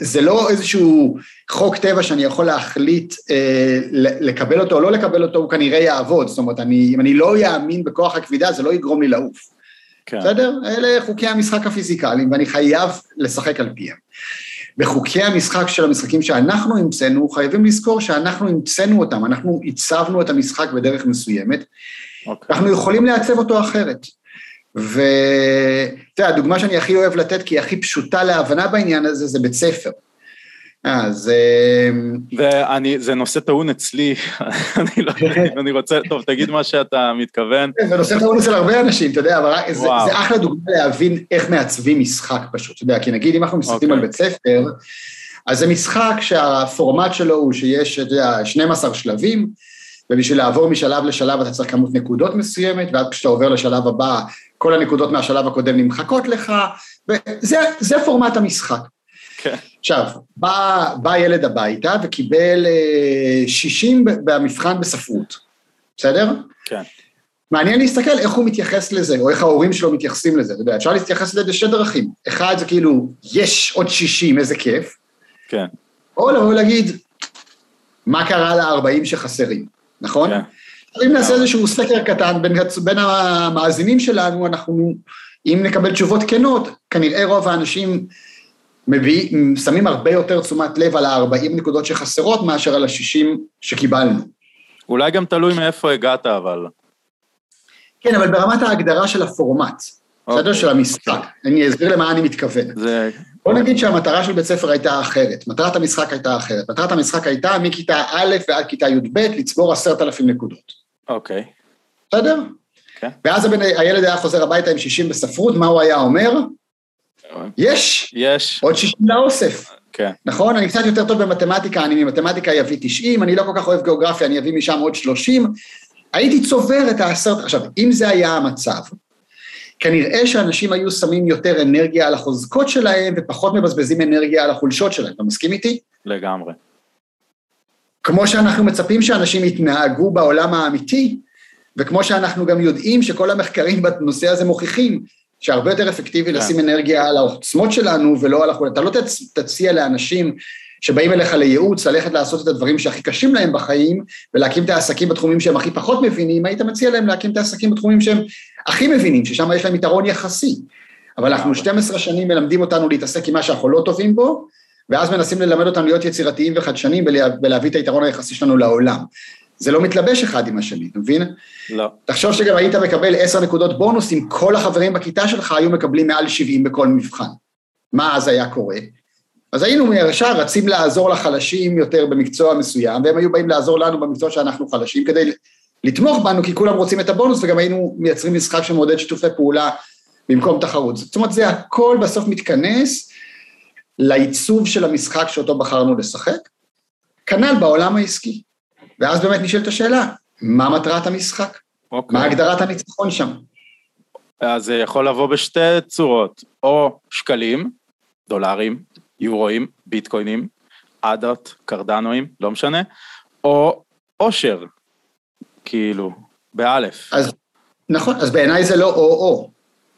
זה לא איזשהו חוק טבע שאני יכול להחליט אה, לקבל אותו או לא לקבל אותו, הוא כנראה יעבוד. זאת אומרת, אני, אם אני לא יאמין בכוח הכבידה, זה לא יגרום לי לעוף. כן. בסדר? אלה חוקי המשחק הפיזיקליים, ואני חייב לשחק על פיהם. בחוקי המשחק של המשחקים שאנחנו המצאנו, חייבים לזכור שאנחנו המצאנו אותם, אנחנו עיצבנו את המשחק בדרך מסוימת, okay. אוקיי. אנחנו יכולים לעצב אותו אחרת. ואתה יודע, הדוגמה שאני הכי אוהב לתת, כי היא הכי פשוטה להבנה בעניין הזה, זה בית ספר. אז... אמ, ואני, זה נושא טעון אצלי, אני לא יודע, אני רוצה, טוב, תגיד מה שאתה מתכוון. כן, זה נושא טעון אצל הרבה אנשים, אתה יודע, אבל זה, זה אחלה דוגמה להבין איך מעצבים משחק פשוט, אתה יודע, כי נגיד אם אנחנו מסתכלים okay. על אוקיי. בית ספר, אז זה משחק שהפורמט שלו הוא שיש, אתה יודע, 12 שלבים, ובשביל לעבור משלב לשלב אתה צריך כמות נקודות מסוימת, ואז כשאתה עובר לשלב הבא, כל הנקודות מהשלב הקודם נמחקות לך, וזה פורמט המשחק. כן. עכשיו, בא, בא ילד הביתה וקיבל 60 אה, במבחן בספרות, בסדר? כן. מעניין להסתכל איך הוא מתייחס לזה, או איך ההורים שלו מתייחסים לזה, אתה יודע, אפשר להתייחס לזה בשתי דרכים. אחד זה כאילו, יש עוד 60, איזה כיף. כן. או לבוא להגיד, מה קרה ל-40 שחסרים, נכון? כן. אם נעשה איזשהו סקר קטן בין, בין המאזינים שלנו, אנחנו, אם נקבל תשובות כנות, כנראה רוב האנשים מביא, שמים הרבה יותר תשומת לב על ה-40 נקודות שחסרות מאשר על ה-60 שקיבלנו. אולי גם תלוי מאיפה הגעת, אבל... כן, אבל ברמת ההגדרה של הפורמט, בסדר? Okay. אוקיי. של המשחק. אני אסביר למה אני מתכוון. זה... בוא נגיד שהמטרה של בית ספר הייתה אחרת, מטרת המשחק הייתה אחרת. מטרת המשחק הייתה מכיתה א' ועד כיתה י"ב לצבור עשרת אלפים נקודות. אוקיי. Okay. בסדר? כן. Okay. ואז הילד היה חוזר הביתה עם 60 בספרות, מה הוא היה אומר? יש. יש. עוד 60 לאוסף. כן. נכון? אני קצת יותר טוב במתמטיקה, אני ממתמטיקה אביא 90, אני לא כל כך אוהב גיאוגרפיה, אני אביא משם עוד 30. הייתי צובר את העשרת... עכשיו, אם זה היה המצב, כנראה שאנשים היו שמים יותר אנרגיה על החוזקות שלהם ופחות מבזבזים אנרגיה על החולשות שלהם. אתה מסכים איתי? לגמרי. כמו שאנחנו מצפים שאנשים יתנהגו בעולם האמיתי, וכמו שאנחנו גם יודעים שכל המחקרים בנושא הזה מוכיחים שהרבה יותר אפקטיבי כן. לשים אנרגיה על העוצמות שלנו ולא על החולשות. אתה לא תציע לאנשים שבאים אליך לייעוץ, ללכת לעשות את הדברים שהכי קשים להם בחיים, ולהקים את העסקים בתחומים שהם הכי פחות מבינים, היית מציע להם להקים את העסקים בתחומים שהם הכי מבינים, ששם יש להם יתרון יחסי. אבל אנחנו 12 שנים מלמדים אותנו להתעסק עם מה שאנחנו לא טובים בו, ואז מנסים ללמד אותנו להיות יצירתיים וחדשניים ולהביא את היתרון היחסי שלנו לעולם. זה לא מתלבש אחד עם השני, אתה מבין? לא. תחשוב שגם היית מקבל עשר נקודות בונוס אם כל החברים בכיתה שלך היו מקבלים מעל 70 בכל מבחן. מה אז היה קורה? אז היינו ישר רצים לעזור לחלשים יותר במקצוע מסוים, והם היו באים לעזור לנו במקצוע שאנחנו חלשים, כדי לתמוך בנו, כי כולם רוצים את הבונוס, וגם היינו מייצרים משחק שמעודד שיתופי פעולה במקום תחרות. זאת אומרת, זה הכל בסוף מתכנס לעיצוב של המשחק שאותו בחרנו לשחק, כנ"ל בעולם העסקי. ואז באמת נשאלת השאלה, מה מטרת המשחק? Okay. אוקיי. מה הגדרת הניצחון שם? אז זה יכול לבוא בשתי צורות, או שקלים, דולרים, יורואים, ביטקוינים, אדות, קרדנואים, לא משנה, או עושר, כאילו, באלף. אז נכון, אז בעיניי זה לא או-או,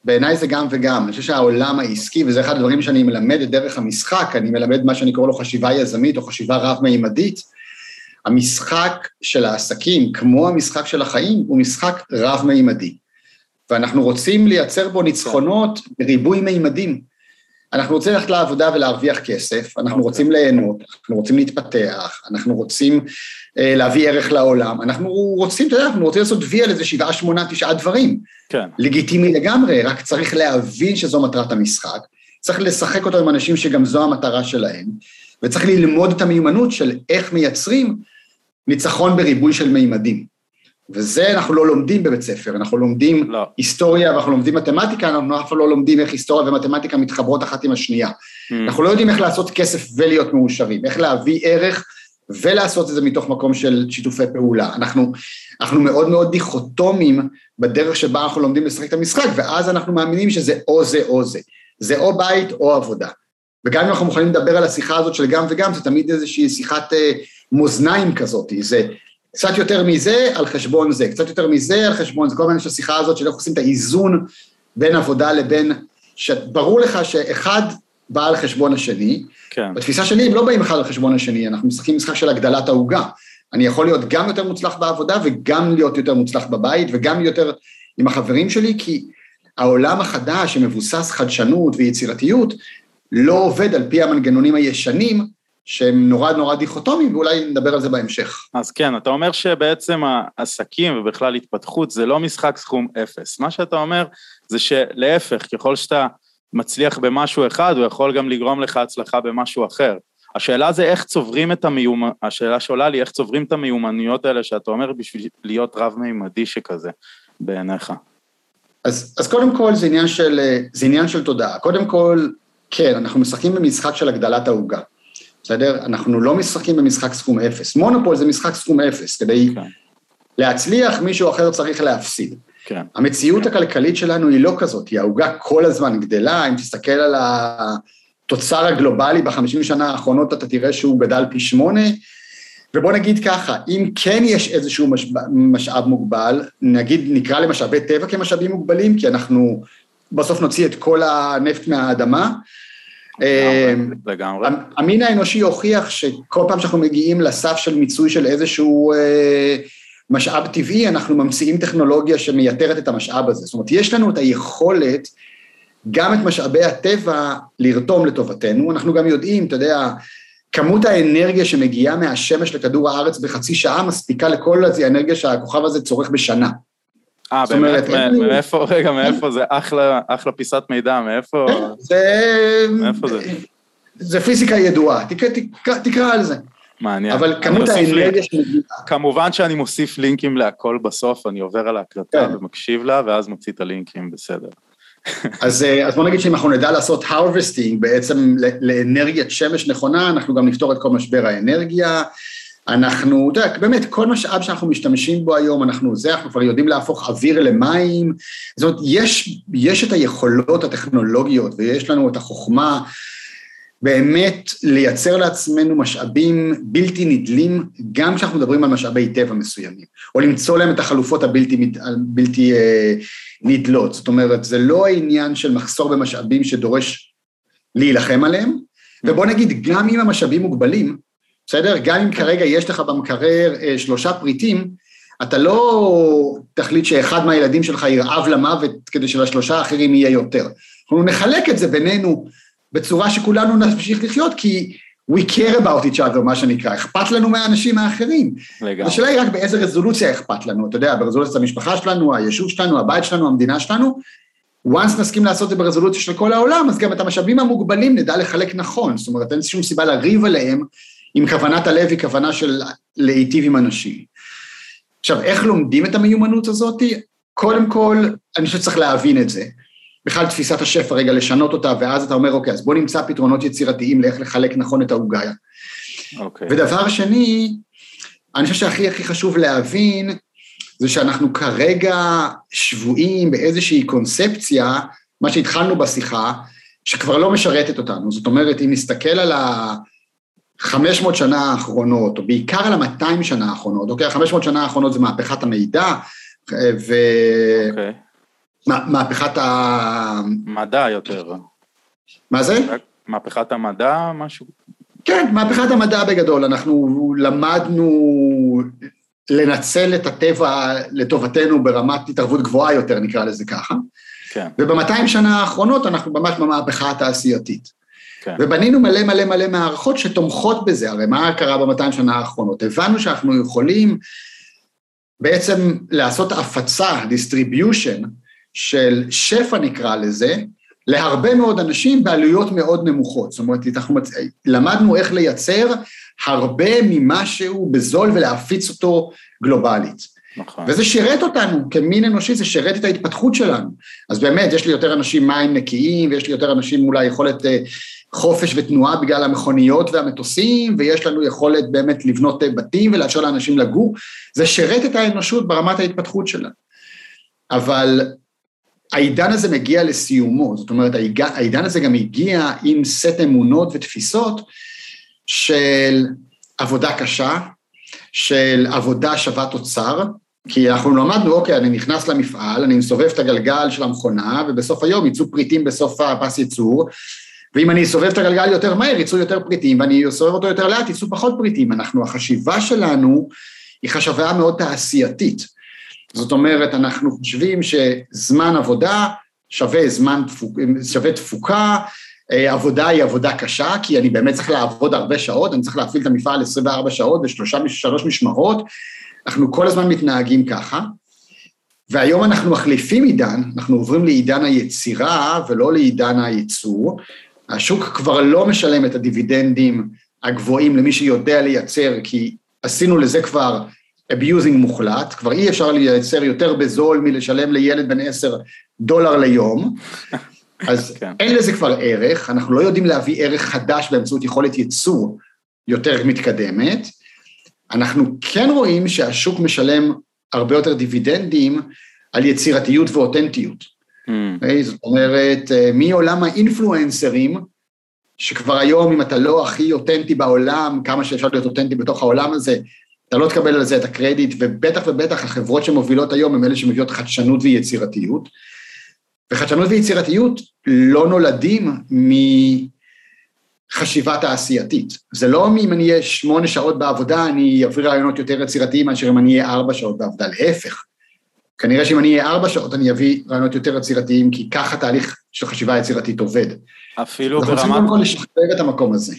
בעיניי זה גם וגם. אני חושב שהעולם העסקי, וזה אחד הדברים שאני מלמד את דרך המשחק, אני מלמד מה שאני קורא לו חשיבה יזמית או חשיבה רב-מימדית, המשחק של העסקים, כמו המשחק של החיים, הוא משחק רב-מימדי. ואנחנו רוצים לייצר בו ניצחונות בריבוי מימדים. אנחנו רוצים ללכת לעבודה ולהרוויח כסף, אנחנו okay. אוקיי. רוצים ליהנות, אנחנו רוצים להתפתח, אנחנו רוצים אה, להביא ערך לעולם, אנחנו רוצים, אתה יודע, אנחנו רוצים לעשות וי על איזה שבעה, שמונה, תשעה דברים. כן. לגיטימי לגמרי, רק צריך להבין שזו מטרת המשחק, צריך לשחק אותו עם אנשים שגם זו המטרה שלהם, וצריך ללמוד את המיומנות של איך מייצרים ניצחון בריבוי של מימדים. וזה אנחנו לא לומדים בבית ספר, אנחנו לומדים לא. היסטוריה ואנחנו לומדים מתמטיקה, אנחנו אף פעם לא לומדים איך היסטוריה ומתמטיקה מתחברות אחת עם השנייה. Mm. אנחנו לא יודעים איך לעשות כסף ולהיות מאושרים, איך להביא ערך ולעשות את זה מתוך מקום של שיתופי פעולה. אנחנו, אנחנו מאוד מאוד דיכוטומיים בדרך שבה אנחנו לומדים לשחק את המשחק, ואז אנחנו מאמינים שזה או זה או זה. זה או בית או עבודה. וגם אם אנחנו מוכנים לדבר על השיחה הזאת של גם וגם, זה תמיד איזושהי שיחת אה, מאזניים כזאת, זה קצת יותר מזה על חשבון זה, קצת יותר מזה על חשבון זה, כל הזמן יש השיחה הזאת של איך עושים את האיזון בין עבודה לבין, שברור לך שאחד בא על חשבון השני. כן. בתפיסה שלי הם לא באים אחד על חשבון השני, אנחנו משחקים משחק של הגדלת העוגה. אני יכול להיות גם יותר מוצלח בעבודה וגם להיות יותר מוצלח בבית וגם יותר עם החברים שלי, כי העולם החדש שמבוסס חדשנות ויצירתיות לא עובד על פי המנגנונים הישנים, שהם נורא נורא דיכוטומיים, ואולי נדבר על זה בהמשך. אז כן, אתה אומר שבעצם העסקים ובכלל התפתחות זה לא משחק סכום אפס. מה שאתה אומר זה שלהפך, ככל שאתה מצליח במשהו אחד, הוא יכול גם לגרום לך הצלחה במשהו אחר. השאלה זה איך צוברים את המיומנויות, השאלה שעולה לי, איך צוברים את המיומנויות האלה שאתה אומר בשביל להיות רב-מימדי שכזה, בעיניך. אז, אז קודם כל זה עניין, של, זה עניין של תודעה. קודם כל, כן, אנחנו משחקים במשחק של הגדלת העוגה. בסדר? אנחנו לא משחקים במשחק סכום אפס. מונופול זה משחק סכום אפס, כדי כן. להצליח מישהו אחר צריך להפסיד. כן. המציאות הכלכלית שלנו היא לא כזאת, היא העוגה כל הזמן גדלה, אם תסתכל על התוצר הגלובלי בחמישים שנה האחרונות אתה תראה שהוא גדל פי שמונה, ובוא נגיד ככה, אם כן יש איזשהו משאב, משאב מוגבל, נגיד נקרא למשאבי טבע כמשאבים מוגבלים, כי אנחנו בסוף נוציא את כל הנפט מהאדמה, לגמרי. אמ, המין האנושי הוכיח שכל פעם שאנחנו מגיעים לסף של מיצוי של איזשהו אה, משאב טבעי, אנחנו ממציאים טכנולוגיה שמייתרת את המשאב הזה. זאת אומרת, יש לנו את היכולת גם את משאבי הטבע לרתום לטובתנו, אנחנו גם יודעים, אתה יודע, כמות האנרגיה שמגיעה מהשמש לכדור הארץ בחצי שעה מספיקה לכל האנרגיה שהכוכב הזה צורך בשנה. אה, באמת, מאיפה, רגע, מאיפה זה? אחלה, אחלה פיסת מידע, מאיפה? זה... מאיפה זה? זה פיזיקה ידועה, תקרא על זה. מעניין. אבל כמות האנרגיה שמגיעה... כמובן שאני מוסיף לינקים להכל בסוף, אני עובר על ההקלטה כן. ומקשיב לה, ואז מוציא את הלינקים, בסדר. אז, אה, אז בוא נגיד שאם אנחנו נדע לעשות harvesting בעצם לאנרגיית שמש נכונה, אנחנו גם נפתור את כל משבר האנרגיה. אנחנו, אתה יודע, באמת, כל משאב שאנחנו משתמשים בו היום, אנחנו זה, אנחנו כבר יודעים להפוך אוויר למים. זאת אומרת, יש, יש את היכולות הטכנולוגיות ויש לנו את החוכמה באמת לייצר לעצמנו משאבים בלתי נדלים, גם כשאנחנו מדברים על משאבי טבע מסוימים, או למצוא להם את החלופות הבלתי בלתי, אה, נדלות. זאת אומרת, זה לא העניין של מחסור במשאבים שדורש להילחם עליהם, ובוא נגיד, גם אם המשאבים מוגבלים, בסדר? גם אם כרגע יש לך במקרר אה, שלושה פריטים, אתה לא תחליט שאחד מהילדים שלך ירעב למוות כדי שלשלושה האחרים יהיה יותר. אנחנו נחלק את זה בינינו בצורה שכולנו נמשיך לחיות, כי we care about each other, מה שנקרא, אכפת לנו מהאנשים האחרים. לגמרי. השאלה היא רק באיזה רזולוציה אכפת לנו, אתה יודע, ברזולוציית המשפחה שלנו, היישוב שלנו, הבית שלנו, המדינה שלנו, once נסכים לעשות את זה ברזולוציה של כל העולם, אז גם את המשאבים המוגבלים נדע לחלק נכון, זאת אומרת, אין שום סיבה לריב עליהם אם כוונת הלב היא כוונה של להיטיב עם אנשים. עכשיו, איך לומדים את המיומנות הזאת? קודם כל, אני חושב שצריך להבין את זה. בכלל תפיסת השפע, רגע, לשנות אותה, ואז אתה אומר, אוקיי, אז בוא נמצא פתרונות יצירתיים לאיך לחלק נכון את העוגה. אוקיי. ודבר שני, אני חושב שהכי הכי חשוב להבין, זה שאנחנו כרגע שבויים באיזושהי קונספציה, מה שהתחלנו בשיחה, שכבר לא משרתת אותנו. זאת אומרת, אם נסתכל על ה... 500 שנה האחרונות, או בעיקר על ה-200 שנה האחרונות, אוקיי? ה-500 שנה האחרונות זה מהפכת המידע, ו... אוקיי. מהפכת ה... מדע יותר. מה זה? מהפכת המדע, משהו? כן, מהפכת המדע בגדול. אנחנו למדנו לנצל את הטבע לטובתנו ברמת התערבות גבוהה יותר, נקרא לזה ככה. כן. וב-200 שנה האחרונות אנחנו ממש במהפכה התעשייתית. כן. ובנינו מלא מלא מלא מערכות שתומכות בזה, הרי מה קרה ב-200 שנה האחרונות? הבנו שאנחנו יכולים בעצם לעשות הפצה, distribution, של שפע נקרא לזה, להרבה מאוד אנשים בעלויות מאוד נמוכות. זאת אומרת, אנחנו מצ... למדנו איך לייצר הרבה ממשהו בזול ולהפיץ אותו גלובלית. נכון. וזה שירת אותנו, כמין אנושי זה שירת את ההתפתחות שלנו. אז באמת, יש לי יותר אנשים מים נקיים, ויש לי יותר אנשים אולי יכולת אה, חופש ותנועה בגלל המכוניות והמטוסים, ויש לנו יכולת באמת לבנות אה, בתים ולאפשר לאנשים לגור. זה שירת את האנושות ברמת ההתפתחות שלה. אבל העידן הזה מגיע לסיומו, זאת אומרת, העידן הזה גם הגיע עם סט אמונות ותפיסות של עבודה קשה, של עבודה שווה תוצר, כי אנחנו למדנו, אוקיי, אני נכנס למפעל, אני מסובב את הגלגל של המכונה, ובסוף היום יצאו פריטים בסוף הפס ייצור, ואם אני אסובב את הגלגל יותר מהר, יצאו יותר פריטים, ואני אסובב אותו יותר לאט, יצאו פחות פריטים. אנחנו, החשיבה שלנו היא חשבה מאוד תעשייתית. זאת אומרת, אנחנו חושבים שזמן עבודה שווה זמן, שווה תפוקה, אה, עבודה היא עבודה קשה, כי אני באמת צריך לעבוד הרבה שעות, אני צריך להפעיל את המפעל 24 שעות ושלוש משמרות, אנחנו כל הזמן מתנהגים ככה, והיום אנחנו מחליפים עידן, אנחנו עוברים לעידן היצירה ולא לעידן הייצור, השוק כבר לא משלם את הדיבידנדים הגבוהים למי שיודע לייצר, כי עשינו לזה כבר abusing מוחלט, כבר אי אפשר לייצר יותר בזול מלשלם לילד בן עשר דולר ליום, אז כן. אין לזה כבר ערך, אנחנו לא יודעים להביא ערך חדש באמצעות יכולת ייצור יותר מתקדמת. אנחנו כן רואים שהשוק משלם הרבה יותר דיבידנדים על יצירתיות ואותנטיות. Mm. אוקיי? זאת אומרת, אה, מעולם האינפלואנסרים, שכבר היום אם אתה לא הכי אותנטי בעולם, כמה שאפשר להיות אותנטי בתוך העולם הזה, אתה לא תקבל על זה את הקרדיט, ובטח ובטח החברות שמובילות היום הן אלה שמביאות חדשנות ויצירתיות. וחדשנות ויצירתיות לא נולדים מחשיבה תעשייתית. זה לא אם אני אהיה שמונה שעות בעבודה, אני אביא רעיונות יותר יצירתיים מאשר אם אני אהיה ארבע שעות בעבודה, להפך. כנראה שאם אני אהיה ארבע שעות, אני אביא רעיונות יותר יצירתיים, כי ככה תהליך של חשיבה יצירתית עובד. אפילו ברמת... אנחנו צריכים קודם כל לשחרר את המקום הזה.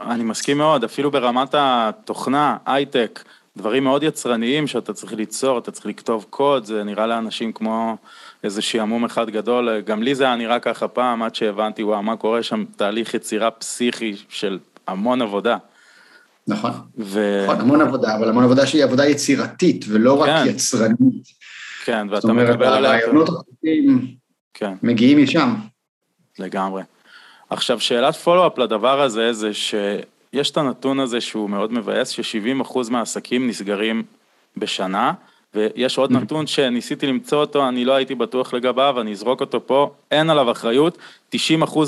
אני מסכים מאוד, אפילו ברמת התוכנה, הייטק, דברים מאוד יצרניים שאתה צריך ליצור, אתה צריך לכתוב קוד, זה נראה לאנשים כמו איזה שעמום אחד גדול, גם לי זה היה נראה ככה פעם, עד שהבנתי, וואו, מה קורה שם, תהליך יצירה פסיכי של המון עבודה. נכון, ו... נכון, המון עבודה, אבל המון עבודה שהיא עבודה יצירתית, ולא כן. רק יצרנית. כן, ואתה מקבל עליה... זאת אומרת, הרעיונות החוקים כן. מגיעים משם. לגמרי. עכשיו, שאלת פולו-אפ לדבר הזה, זה שיש את הנתון הזה שהוא מאוד מבאס, ש-70% מהעסקים נסגרים בשנה, ויש עוד mm-hmm. נתון שניסיתי למצוא אותו, אני לא הייתי בטוח לגביו, אני אזרוק אותו פה, אין עליו אחריות, 90%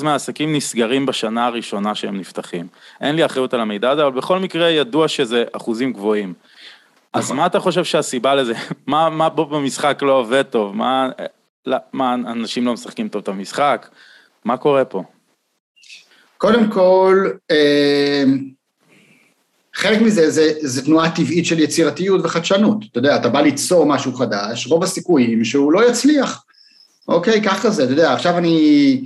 מהעסקים נסגרים בשנה הראשונה שהם נפתחים. אין לי אחריות על המידע הזה, אבל בכל מקרה ידוע שזה אחוזים גבוהים. אז נכון. מה אתה חושב שהסיבה לזה? מה, מה פה במשחק לא עובד טוב? מה, לא, מה, אנשים לא משחקים טוב את המשחק? מה קורה פה? קודם כל, אה, חלק מזה זה, זה תנועה טבעית של יצירתיות וחדשנות. אתה יודע, אתה בא ליצור משהו חדש, רוב הסיכויים שהוא לא יצליח. אוקיי, ככה זה, אתה יודע, עכשיו אני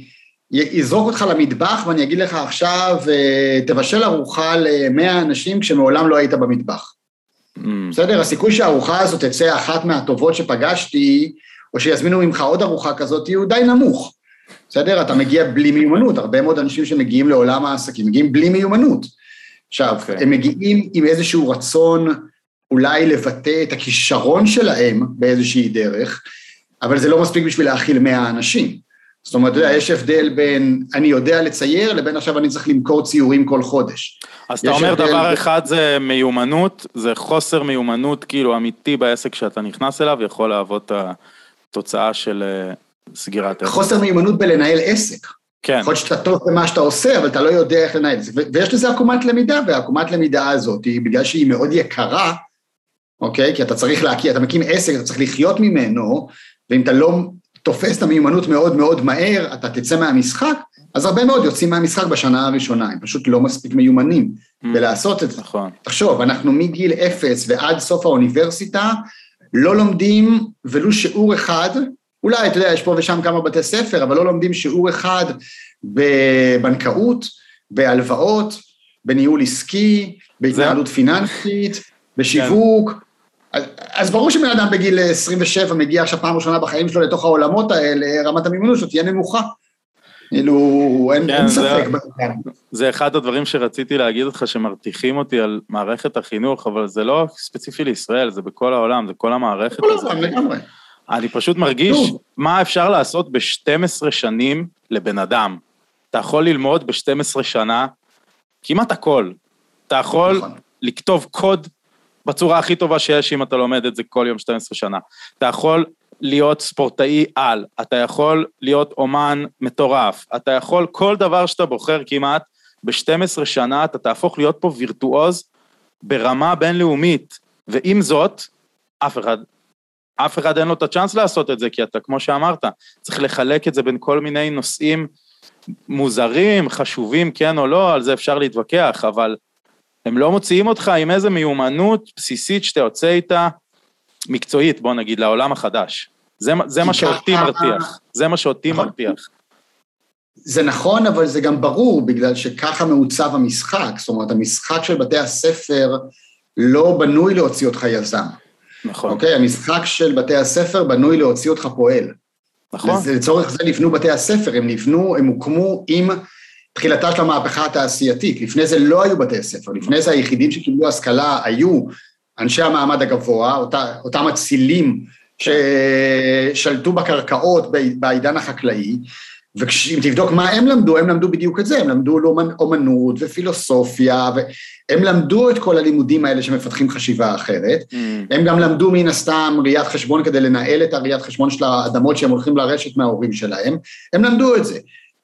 אזרוק אותך למטבח ואני אגיד לך עכשיו, אה, תבשל ארוחה למאה אנשים כשמעולם לא היית במטבח. Mm. בסדר? הסיכוי שהארוחה הזאת תצא אחת מהטובות שפגשתי, או שיזמינו ממך עוד ארוחה כזאת, הוא די נמוך. בסדר? אתה מגיע בלי מיומנות, הרבה מאוד אנשים שמגיעים לעולם העסקים מגיעים בלי מיומנות. עכשיו, okay. אוקיי. הם מגיעים עם איזשהו רצון אולי לבטא את הכישרון שלהם באיזושהי דרך, אבל זה לא מספיק בשביל להכיל מאה אנשים. זאת אומרת, אתה יודע, יש הבדל בין אני יודע לצייר לבין עכשיו אני צריך למכור ציורים כל חודש. אז אתה אומר דבר ב... אחד זה מיומנות, זה חוסר מיומנות כאילו אמיתי בעסק שאתה נכנס אליו, יכול להוות את התוצאה של אה, סגירת עסק. חוסר מיומנות בלנהל עסק. כן. יכול להיות שאתה טוב במה שאתה עושה, אבל אתה לא יודע איך לנהל את זה. ויש לזה עקומת למידה, והעקומת למידה הזאת, בגלל שהיא מאוד יקרה, אוקיי? כי אתה צריך להכיר, אתה מקים עסק, אתה צריך לחיות ממנו, ואם אתה לא תופס את המיומנות מאוד מאוד מהר, אתה תצא מהמשחק, אז הרבה מאוד יוצאים מהמשחק בשנה הראשונה, הם פשוט לא מספיק מיומנים mm, בלעשות את זה. נכון. תחשוב, אנחנו מגיל אפס ועד סוף האוניברסיטה, לא לומדים ולו שיעור אחד אולי, אתה יודע, יש פה ושם כמה בתי ספר, אבל לא לומדים שיעור אחד בבנקאות, בהלוואות, בניהול עסקי, בהתנהלות פיננסית, בשיווק. כן. אז, אז ברור שבן אדם בגיל 27 מגיע עכשיו פעם ראשונה בחיים שלו לתוך העולמות האלה, רמת המימונות שלו תהיה נמוכה. כאילו, אין, כן, אין ספק. זה, זה אחד הדברים שרציתי להגיד לך, שמרתיחים אותי על מערכת החינוך, אבל זה לא ספציפי לישראל, זה בכל העולם, זה כל המערכת. כל העולם, לגמרי. אני פשוט מרגיש מה אפשר לעשות ב-12 שנים לבן אדם. אתה יכול ללמוד ב-12 שנה כמעט הכל. אתה יכול נכון. לכתוב קוד בצורה הכי טובה שיש אם אתה לומד את זה כל יום 12 שנה. אתה יכול להיות ספורטאי על, אתה יכול להיות אומן מטורף, אתה יכול, כל דבר שאתה בוחר כמעט, ב-12 שנה אתה תהפוך להיות פה וירטואוז ברמה בינלאומית, ועם זאת, אף אחד אף אחד אין לו את הצ'אנס לעשות את זה, כי אתה, כמו שאמרת, צריך לחלק את זה בין כל מיני נושאים מוזרים, חשובים, כן או לא, על זה אפשר להתווכח, אבל הם לא מוציאים אותך עם איזה מיומנות בסיסית שאתה יוצא איתה, מקצועית, בוא נגיד, לעולם החדש. זה, זה מה שאותי מרתיח, זה מה שאותי נכון. מרתיח. זה נכון, אבל זה גם ברור, בגלל שככה מעוצב המשחק. זאת אומרת, המשחק של בתי הספר לא בנוי להוציא אותך יזם. נכון. אוקיי? המשחק של בתי הספר בנוי להוציא אותך פועל. נכון. לצורך זה נבנו בתי הספר, הם נבנו, הם הוקמו עם תחילתה של המהפכה התעשייתית. לפני זה לא היו בתי ספר, לפני זה היחידים שקיבלו השכלה היו אנשי המעמד הגבוה, אותה, אותם אצילים ששלטו בקרקעות בעידן החקלאי, ואם תבדוק מה הם למדו, הם למדו בדיוק את זה, הם למדו אומנות ופילוסופיה, והם למדו את כל הלימודים האלה שמפתחים חשיבה אחרת. Mm. הם גם למדו מן הסתם ראיית חשבון כדי לנהל את הראיית חשבון של האדמות שהם הולכים לרשת מההורים שלהם, הם למדו את זה.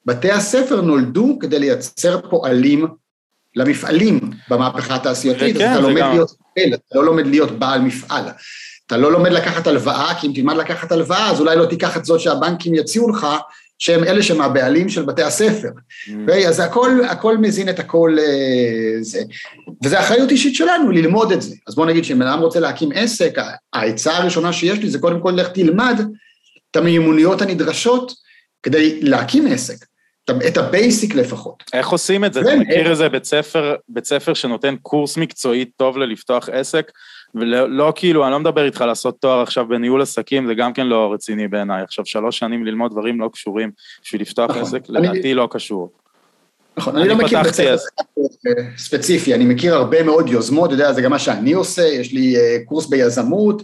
בתי הספר נולדו כדי לייצר פועלים למפעלים במהפכה התעשייתית, אז אתה לומד גם... להיות פועל, אתה לא לומד להיות בעל מפעל. אתה לא לומד לקחת הלוואה, כי אם תלמד לקחת הלוואה, אז אולי לא תיקח את זאת שהבנקים יציעו לך, שהם אלה שהם הבעלים של בתי הספר. Mm. אז הכל, הכל מזין את הכל אה, זה. וזו אחריות אישית שלנו ללמוד את זה. אז בוא נגיד שאם אדם רוצה להקים עסק, העצה הראשונה שיש לי זה קודם כל לך תלמד את המיומנויות הנדרשות כדי להקים עסק. את ה basic לפחות. איך עושים את זה? אתה מכיר איזה בית ספר, בית ספר שנותן קורס מקצועי טוב ללפתוח עסק? ולא לא, כאילו, אני לא מדבר איתך לעשות תואר עכשיו בניהול עסקים, זה גם כן לא רציני בעיניי. עכשיו, שלוש שנים ללמוד דברים לא קשורים בשביל לפתוח נכון, עסק, אני... לדעתי לא קשור. נכון, אני, אני לא מכיר בית ספר ספציפי, אני מכיר הרבה מאוד יוזמות, אתה יודע, זה גם מה שאני עושה, יש לי אה, קורס ביזמות,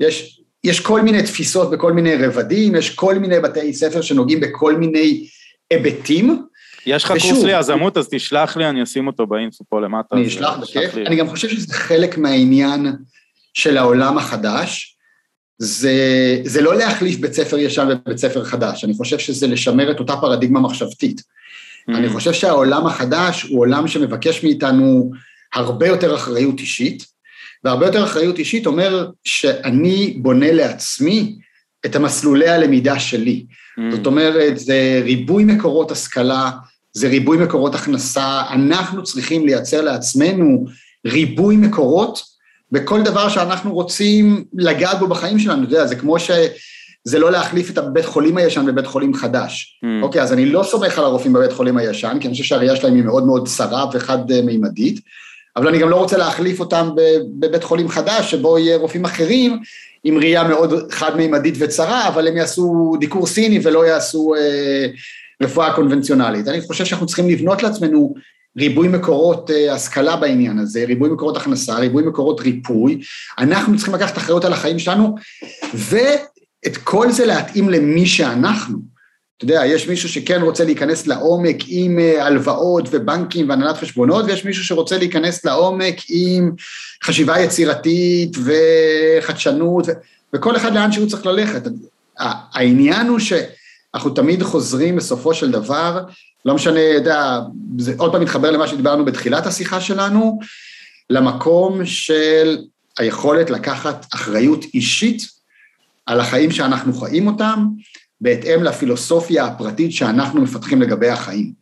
יש, יש כל מיני תפיסות בכל מיני רבדים, יש כל מיני בתי ספר שנוגעים בכל מיני היבטים. יש לך קורס ליזמות, אז תשלח לי, אני אשים אותו באינפו פה למטה. אני אשלח בכיף. אני גם חושב שזה חלק מהעניין של העולם החדש. זה, זה לא להחליף בית ספר ישן ובית ספר חדש, אני חושב שזה לשמר את אותה פרדיגמה מחשבתית. Mm. אני חושב שהעולם החדש הוא עולם שמבקש מאיתנו הרבה יותר אחריות אישית, והרבה יותר אחריות אישית אומר שאני בונה לעצמי את המסלולי הלמידה שלי. Mm. זאת אומרת, זה ריבוי מקורות השכלה, זה ריבוי מקורות הכנסה, אנחנו צריכים לייצר לעצמנו ריבוי מקורות בכל דבר שאנחנו רוצים לגעת בו בחיים שלנו, אתה יודע, זה כמו שזה לא להחליף את הבית חולים הישן בבית חולים חדש. Mm. אוקיי, אז אני לא סומך על הרופאים בבית חולים הישן, כי אני חושב שהראייה שלהם היא מאוד מאוד צרה וחד-מימדית, אבל אני גם לא רוצה להחליף אותם בבית חולים חדש, שבו יהיה רופאים אחרים עם ראייה מאוד חד-מימדית וצרה, אבל הם יעשו דיקור סיני ולא יעשו אה, רפואה קונבנציונלית. אני חושב שאנחנו צריכים לבנות לעצמנו ריבוי מקורות אה, השכלה בעניין הזה, ריבוי מקורות הכנסה, ריבוי מקורות ריפוי. אנחנו צריכים לקחת אחריות על החיים שלנו, ואת כל זה להתאים למי שאנחנו. אתה יודע, יש מישהו שכן רוצה להיכנס לעומק עם אה, הלוואות ובנקים והנהלת חשבונות, ויש מישהו שרוצה להיכנס לעומק עם חשיבה יצירתית וחדשנות, וכל אחד לאן שהוא צריך ללכת. העניין הוא שאנחנו תמיד חוזרים בסופו של דבר, לא משנה, יודע, זה עוד פעם מתחבר למה שדיברנו בתחילת השיחה שלנו, למקום של היכולת לקחת אחריות אישית על החיים שאנחנו חיים אותם, בהתאם לפילוסופיה הפרטית שאנחנו מפתחים לגבי החיים.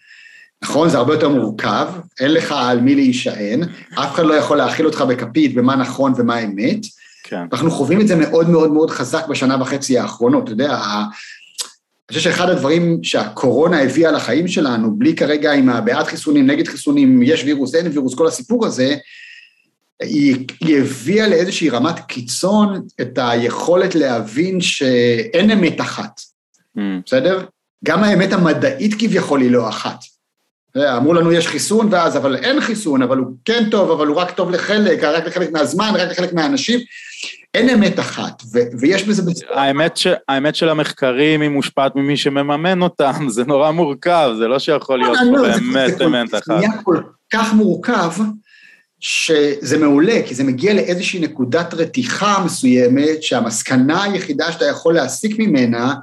נכון, זה הרבה יותר מורכב, אין לך על מי להישען, אף אחד לא יכול להאכיל אותך בכפית במה נכון ומה אמת. כן. אנחנו חווים את זה מאוד מאוד מאוד חזק בשנה וחצי האחרונות, אתה יודע, אני חושב שאחד הדברים שהקורונה הביאה לחיים שלנו, בלי כרגע עם הבעד חיסונים, נגד חיסונים, יש וירוס, אין וירוס, כל הסיפור הזה, היא, היא הביאה לאיזושהי רמת קיצון את היכולת להבין שאין אמת אחת. Mm. בסדר? גם האמת המדעית כביכול היא לא אחת. אמרו לנו יש חיסון ואז, אבל אין חיסון, אבל הוא כן טוב, אבל הוא רק טוב לחלק, רק לחלק מהזמן, רק לחלק מהאנשים. אין אמת אחת, ו- ויש בזה... האמת, ש- האמת של המחקרים היא מושפעת ממי שמממן אותם, זה נורא מורכב, זה לא שיכול להיות לא, פה לא, באמת אמת אחת. זה נהיה כל כך מורכב, שזה מעולה, כי זה מגיע לאיזושהי נקודת רתיחה מסוימת, שהמסקנה היחידה שאתה יכול להסיק ממנה,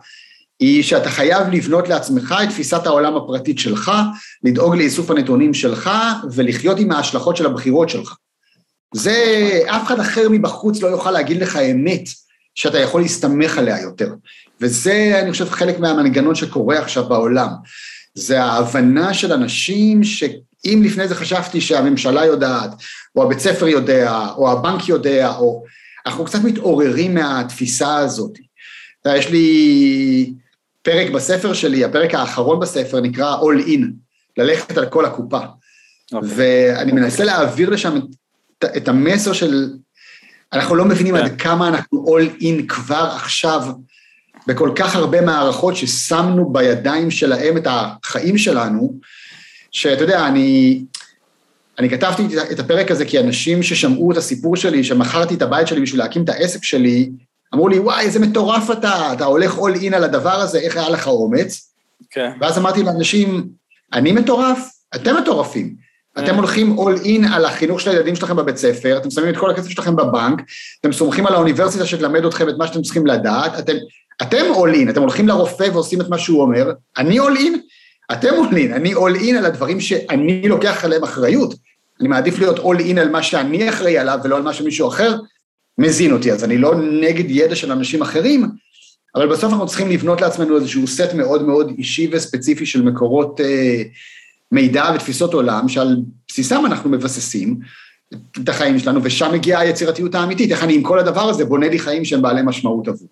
היא שאתה חייב לבנות לעצמך את תפיסת העולם הפרטית שלך, לדאוג לאיסוף הנתונים שלך ולחיות עם ההשלכות של הבחירות שלך. זה, אף אחד אחר מבחוץ לא יוכל להגיד לך אמת שאתה יכול להסתמך עליה יותר. וזה, אני חושב, חלק מהמנגנון שקורה עכשיו בעולם. זה ההבנה של אנשים שאם לפני זה חשבתי שהממשלה יודעת, או הבית ספר יודע, או הבנק יודע, או... אנחנו קצת מתעוררים מהתפיסה הזאת. יש לי פרק בספר שלי, הפרק האחרון בספר נקרא All In, ללכת על כל הקופה. Okay. אוקיי. ואני מנסה להעביר לשם את, את המסר של, אנחנו לא מבינים okay. עד כן. כמה אנחנו All In כבר עכשיו, בכל כך הרבה מערכות ששמנו בידיים שלהם את החיים שלנו, שאתה יודע, אני, אני כתבתי את הפרק הזה כי אנשים ששמעו את הסיפור שלי, שמכרתי את הבית שלי בשביל להקים את העסק שלי, אמרו לי, וואי, איזה מטורף אתה, אתה הולך אול אין על הדבר הזה, איך היה לך אומץ? כן. ואז אמרתי לאנשים, אני מטורף, אתם מטורפים. אתם כן. הולכים אול אין על החינוך של הילדים שלכם בבית ספר, אתם שמים את כל הכסף שלכם בבנק, אתם סומכים על האוניברסיטה שתלמד אתכם את מה שאתם צריכים לדעת, אתם, אתם אול אין, אתם הולכים לרופא ועושים את מה שהוא אומר, אני אול אין, אתם אול אין, אני אול אין על הדברים שאני לוקח עליהם אחריות. אני מעדיף להיות אול אין על מה שאני אחראי עליו ולא על מה שמישהו אחר מזין אותי, אז אני לא נגד ידע של אנשים אחרים, אבל בסוף אנחנו צריכים לבנות לעצמנו איזשהו סט מאוד מאוד אישי וספציפי של מקורות אה, מידע ותפיסות עולם, שעל בסיסם אנחנו מבססים את החיים שלנו, ושם מגיעה היצירתיות האמיתית, איך אני עם כל הדבר הזה בונה לי חיים שהם בעלי משמעות עבור.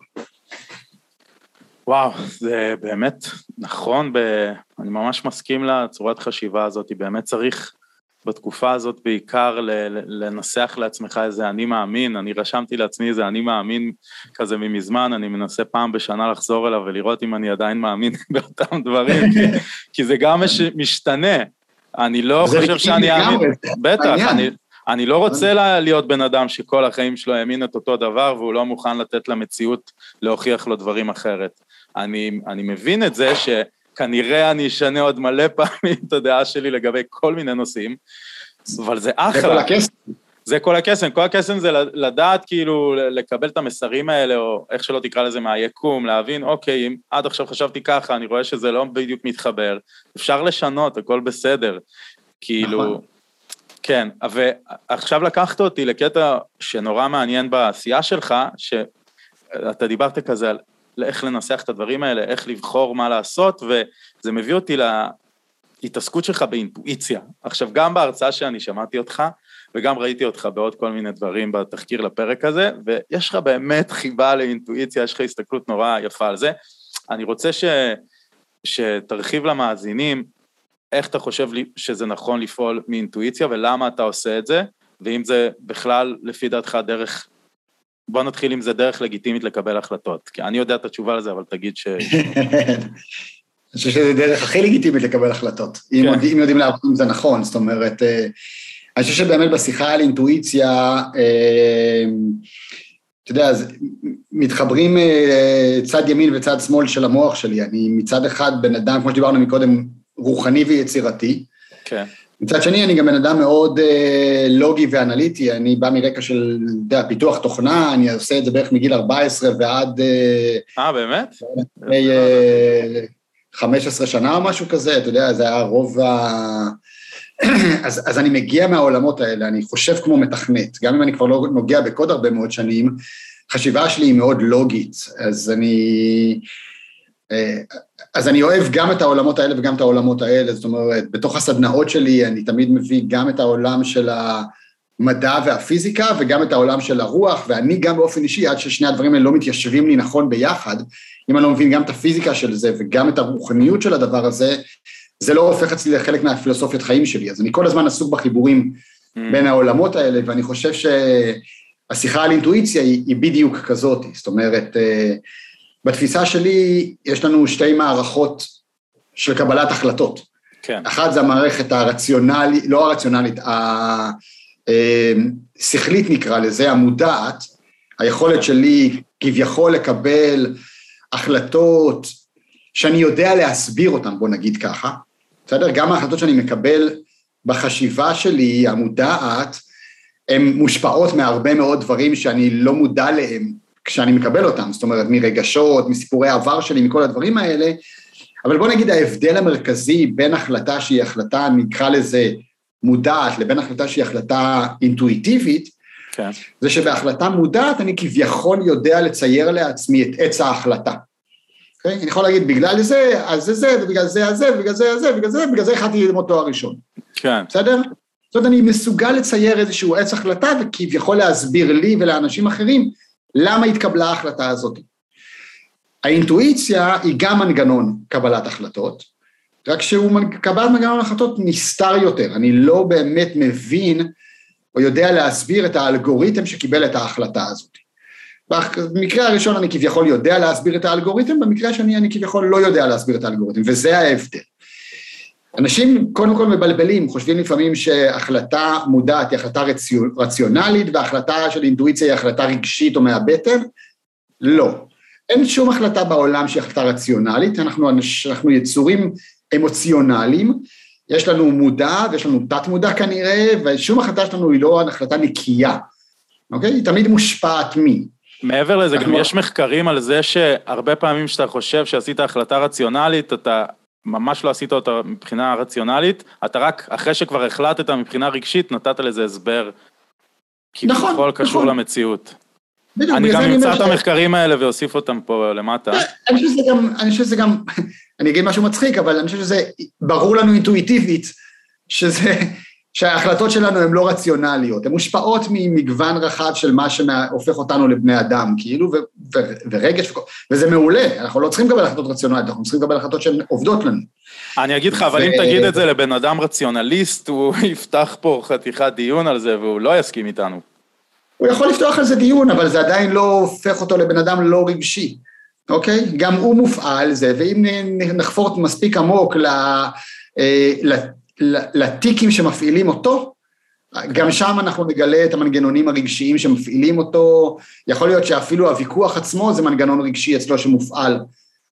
וואו, זה באמת נכון, ב... אני ממש מסכים לצורת חשיבה הזאת, באמת צריך בתקופה הזאת בעיקר לנסח לעצמך איזה אני מאמין, אני רשמתי לעצמי איזה אני מאמין כזה ממזמן, אני מנסה פעם בשנה לחזור אליו ולראות אם אני עדיין מאמין באותם דברים, כי, כי זה גם מש, משתנה, אני לא חושב שאני אאמין, בטח, אני, אני לא רוצה להיות בן אדם שכל החיים שלו האמין את אותו דבר והוא לא מוכן לתת למציאות להוכיח לו דברים אחרת. אני, אני מבין את זה ש... כנראה אני אשנה עוד מלא פעמים את הדעה שלי לגבי כל מיני נושאים, אבל זה אחלה. זה כל הקסם. זה כל הקסם, כל הקסם זה לדעת כאילו לקבל את המסרים האלה, או איך שלא תקרא לזה מהיקום, להבין, אוקיי, אם עד עכשיו חשבתי ככה, אני רואה שזה לא בדיוק מתחבר, אפשר לשנות, הכל בסדר. כאילו, נכון. כן, ועכשיו לקחת אותי לקטע שנורא מעניין בעשייה שלך, שאתה דיברת כזה על לאיך לנסח את הדברים האלה, איך לבחור מה לעשות, וזה מביא אותי להתעסקות שלך באינטואיציה. עכשיו, גם בהרצאה שאני שמעתי אותך, וגם ראיתי אותך בעוד כל מיני דברים בתחקיר לפרק הזה, ויש לך באמת חיבה לאינטואיציה, יש לך הסתכלות נורא יפה על זה. אני רוצה ש... שתרחיב למאזינים איך אתה חושב שזה נכון לפעול מאינטואיציה ולמה אתה עושה את זה, ואם זה בכלל, לפי דעתך, דרך בוא נתחיל עם זה דרך לגיטימית לקבל החלטות, כי אני יודע את התשובה לזה, אבל תגיד ש... אני חושב שזה דרך הכי לגיטימית לקבל החלטות, כן. אם, אם יודעים לעבוד עם זה נכון, זאת אומרת, אה, אני חושב שבאמת בשיחה על אינטואיציה, אה, אתה יודע, אז מתחברים אה, צד ימין וצד שמאל של המוח שלי, אני מצד אחד בן אדם, כמו שדיברנו מקודם, רוחני ויצירתי, כן. מצד שני, אני גם בן אדם מאוד אה, לוגי ואנליטי, אני בא מרקע של, אתה יודע, פיתוח תוכנה, אני עושה את זה בערך מגיל 14 ועד... אה, אה באמת? לפני אה, 15 שנה או משהו כזה, אתה יודע, זה היה רוב ה... אז, אז אני מגיע מהעולמות האלה, אני חושב כמו מתכנת, גם אם אני כבר לא נוגע בקוד הרבה מאוד שנים, חשיבה שלי היא מאוד לוגית, אז אני... אז אני אוהב גם את העולמות האלה וגם את העולמות האלה, זאת אומרת, בתוך הסדנאות שלי אני תמיד מביא גם את העולם של המדע והפיזיקה וגם את העולם של הרוח, ואני גם באופן אישי, עד ששני הדברים האלה לא מתיישבים לי נכון ביחד, אם אני לא מבין גם את הפיזיקה של זה וגם את הרוחניות של הדבר הזה, זה לא הופך אצלי לחלק מהפילוסופיית חיים שלי, אז אני כל הזמן עסוק בחיבורים mm. בין העולמות האלה, ואני חושב שהשיחה על אינטואיציה היא, היא בדיוק כזאת, זאת אומרת, אה, בתפיסה שלי יש לנו שתי מערכות של קבלת החלטות. כן. אחת זה המערכת הרציונלית, לא הרציונלית, השכלית נקרא לזה, המודעת, היכולת שלי כביכול לקבל החלטות שאני יודע להסביר אותן, בוא נגיד ככה, בסדר? גם ההחלטות שאני מקבל בחשיבה שלי, המודעת, הן מושפעות מהרבה מאוד דברים שאני לא מודע להם כשאני מקבל אותם, זאת אומרת, מרגשות, מסיפורי עבר שלי, מכל הדברים האלה, אבל בוא נגיד ההבדל המרכזי בין החלטה שהיא החלטה, נקרא לזה מודעת, לבין החלטה שהיא החלטה אינטואיטיבית, כן. זה שבהחלטה מודעת אני כביכול יודע לצייר לעצמי את עץ ההחלטה. אוקיי? אני יכול להגיד, בגלל זה, אז זה זה, ובגלל זה, אז זה, ובגלל זה, אז זה, ובגלל זה, ובגלל זה החלטתי ללמוד תואר ראשון. כן. בסדר? זאת אומרת, אני מסוגל לצייר איזשהו עץ החלטה וכביכול להסביר לי ולאנשים אחרים למה התקבלה ההחלטה הזאת. האינטואיציה היא גם מנגנון קבלת החלטות, רק שהוא קבלת מנגנון החלטות נסתר יותר, אני לא באמת מבין או יודע להסביר את האלגוריתם שקיבל את ההחלטה הזאת. במקרה הראשון אני כביכול יודע להסביר את האלגוריתם, במקרה השני אני כביכול לא יודע להסביר את האלגוריתם, וזה ההבדל. אנשים קודם כל מבלבלים, חושבים לפעמים שהחלטה מודעת היא החלטה רציונלית והחלטה של אינטואיציה היא החלטה רגשית או מהבטן, לא. אין שום החלטה בעולם שהיא החלטה רציונלית, אנחנו, אנחנו יצורים אמוציונליים, יש לנו מודע ויש לנו תת מודע כנראה, ושום החלטה שלנו היא לא החלטה נקייה, אוקיי? היא תמיד מושפעת מי. מעבר לזה, גם יש מחקרים על זה שהרבה פעמים שאתה חושב שעשית החלטה רציונלית, אתה ממש לא עשית אותה מבחינה רציונלית, אתה רק אחרי שכבר החלטת מבחינה רגשית, נתת לזה הסבר. נכון, כביכול קשור נכון. למציאות. בדיוק, אני גם אמצא את המחקרים האלה ואוסיף אותם פה למטה. אני חושב שזה גם, אני חושב שזה גם, אני אגיד משהו מצחיק, אבל אני חושב שזה ברור לנו אינטואיטיבית, שזה, שההחלטות שלנו הן לא רציונליות, הן מושפעות ממגוון רחב של מה שהופך אותנו לבני אדם, כאילו, ו, ו, ורגש, וזה מעולה, אנחנו לא צריכים לקבל החלטות רציונליות, אנחנו צריכים לקבל החלטות שהן עובדות לנו. אני אגיד לך, אבל ו... אם תגיד את זה לבן אדם רציונליסט, הוא יפתח פה חתיכת דיון על זה והוא לא יסכים איתנו. הוא יכול לפתוח על זה דיון, אבל זה עדיין לא הופך אותו לבן אדם לא רגשי, אוקיי? גם הוא מופעל זה, ואם נחפור מספיק עמוק ל... לטיקים שמפעילים אותו, גם שם אנחנו נגלה את המנגנונים הרגשיים שמפעילים אותו, יכול להיות שאפילו הוויכוח עצמו זה מנגנון רגשי אצלו שמופעל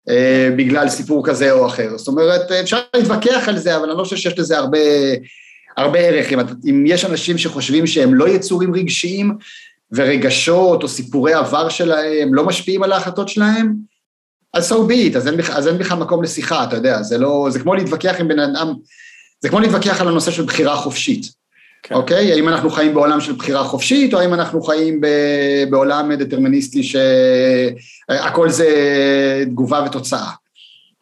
אה, בגלל סיפור כזה או אחר. זאת אומרת, אפשר להתווכח על זה, אבל אני לא חושב שיש לזה הרבה, הרבה ערך. אם, אם יש אנשים שחושבים שהם לא יצורים רגשיים, ורגשות או סיפורי עבר שלהם לא משפיעים על ההחלטות שלהם, אז so be it, אז אין בכלל מקום לשיחה, אתה יודע, זה לא, זה כמו להתווכח עם בן אדם, זה כמו להתווכח על הנושא של בחירה חופשית, כן. אוקיי? האם אנחנו חיים בעולם של בחירה חופשית, או האם אנחנו חיים ב, בעולם דטרמיניסטי שהכל זה תגובה ותוצאה.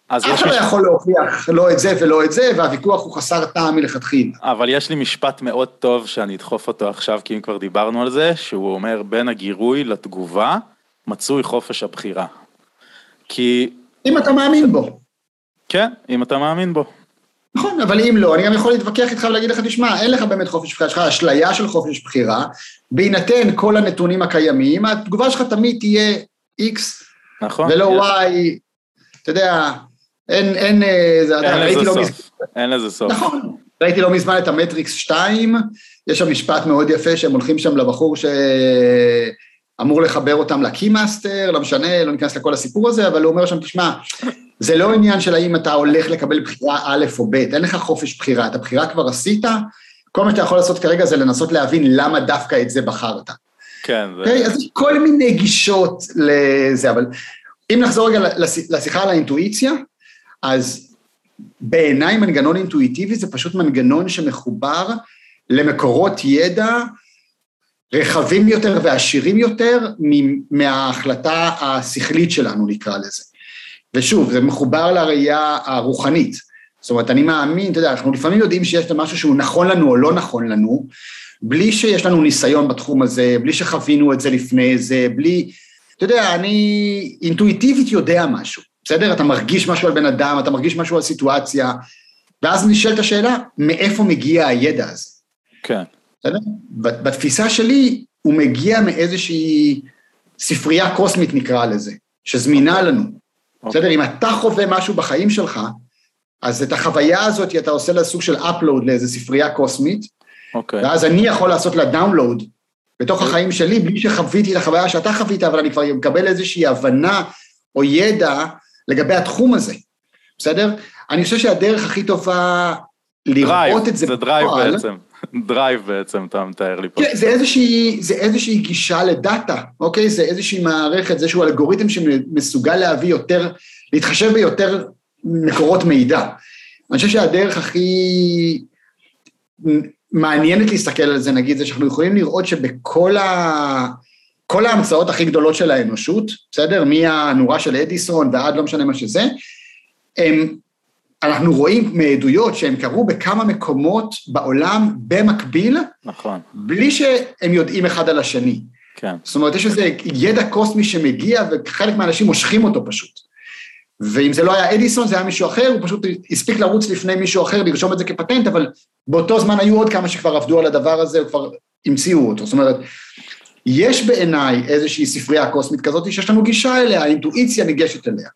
אף אחד לא יכול להוכיח לא את זה ולא את זה, והוויכוח הוא חסר טעם מלכתחילה. אבל יש לי משפט מאוד טוב שאני אדחוף אותו עכשיו, כי אם כבר דיברנו על זה, שהוא אומר, בין הגירוי לתגובה, מצוי חופש הבחירה. כי... אם אתה מאמין בו. כן, אם אתה מאמין בו. נכון, אבל אם לא, אני גם יכול להתווכח איתך ולהגיד לך, תשמע, אין לך באמת חופש בחירה, יש לך אשליה של חופש בחירה, בהינתן כל הנתונים הקיימים, התגובה שלך תמיד תהיה X, נכון, ולא Y, אתה יודע, אין, אין, אה, זה, אין לזה לא סוף, מז... אין לזה סוף. נכון, ראיתי לא מזמן את המטריקס 2, יש שם משפט מאוד יפה שהם הולכים שם לבחור שאמור לחבר אותם לקי-מאסטר, לא משנה, לא ניכנס לכל הסיפור הזה, אבל הוא אומר שם, תשמע, זה לא עניין של האם אתה הולך לקבל בחירה א' או ב', אין לך חופש בחירה, את הבחירה כבר עשית, כל מה שאתה יכול לעשות כרגע זה לנסות להבין למה דווקא את זה בחרת. כן. זה... Okay, אוקיי? אז יש כל מיני גישות לזה, אבל אם נחזור רגע לשיחה על האינטואיציה, אז בעיניי מנגנון אינטואיטיבי זה פשוט מנגנון שמחובר למקורות ידע רחבים יותר ועשירים יותר מההחלטה השכלית שלנו, נקרא לזה. ושוב, זה מחובר לראייה הרוחנית. זאת אומרת, אני מאמין, אתה יודע, אנחנו לפעמים יודעים שיש משהו שהוא נכון לנו או לא נכון לנו, בלי שיש לנו ניסיון בתחום הזה, בלי שחווינו את זה לפני זה, בלי... אתה יודע, אני אינטואיטיבית יודע משהו. בסדר? אתה מרגיש משהו על בן אדם, אתה מרגיש משהו על סיטואציה, ואז נשאלת השאלה, מאיפה מגיע הידע הזה? כן. בסדר? בתפיסה שלי, הוא מגיע מאיזושהי ספרייה קוסמית נקרא לזה, שזמינה. אוקיי. לנו. בסדר? אם אתה חווה משהו בחיים שלך, אז את החוויה הזאת אתה עושה לה סוג של upload לאיזו ספרייה קוסמית, okay. אוקיי. ואז אני יכול לעשות לה דאונלואוד בתוך okay. אוקיי. החיים שלי, בלי שחוויתי את החוויה שאתה חווית, אבל אני כבר מקבל איזושהי הבנה או ידע לגבי התחום הזה, בסדר? אני חושב שהדרך הכי טובה לראות את זה זה דרייב בעצם, דרייב בעצם, אתה מתאר לי פה. כן, זה איזושהי, זה איזושהי גישה ל data, אוקיי? זה איזושהי מערכת, זה איזשהו אלגוריתם שמסוגל להביא יותר, להתחשב ביותר מקורות מידע. אני חושב שהדרך הכי מעניינת להסתכל על זה, נגיד, זה שאנחנו יכולים לראות שבכל ה... כל ההמצאות הכי גדולות של האנושות, בסדר? מהנורה של אדיסון ועד לא משנה מה שזה, הם, אנחנו רואים מעדויות שהם קרו בכמה מקומות בעולם במקביל, נכון. בלי שהם יודעים אחד על השני. כן. זאת אומרת, יש איזה ידע קוסמי שמגיע וחלק מהאנשים מושכים אותו פשוט. ואם זה לא היה אדיסון, זה היה מישהו אחר, הוא פשוט הספיק לרוץ לפני מישהו אחר, לרשום את זה כפטנט, אבל באותו זמן היו עוד כמה שכבר עבדו על הדבר הזה, וכבר המציאו אותו. זאת אומרת, יש בעיניי איזושהי ספרייה קוסמית כזאת שיש לנו גישה אליה, האינטואיציה ניגשת אליה.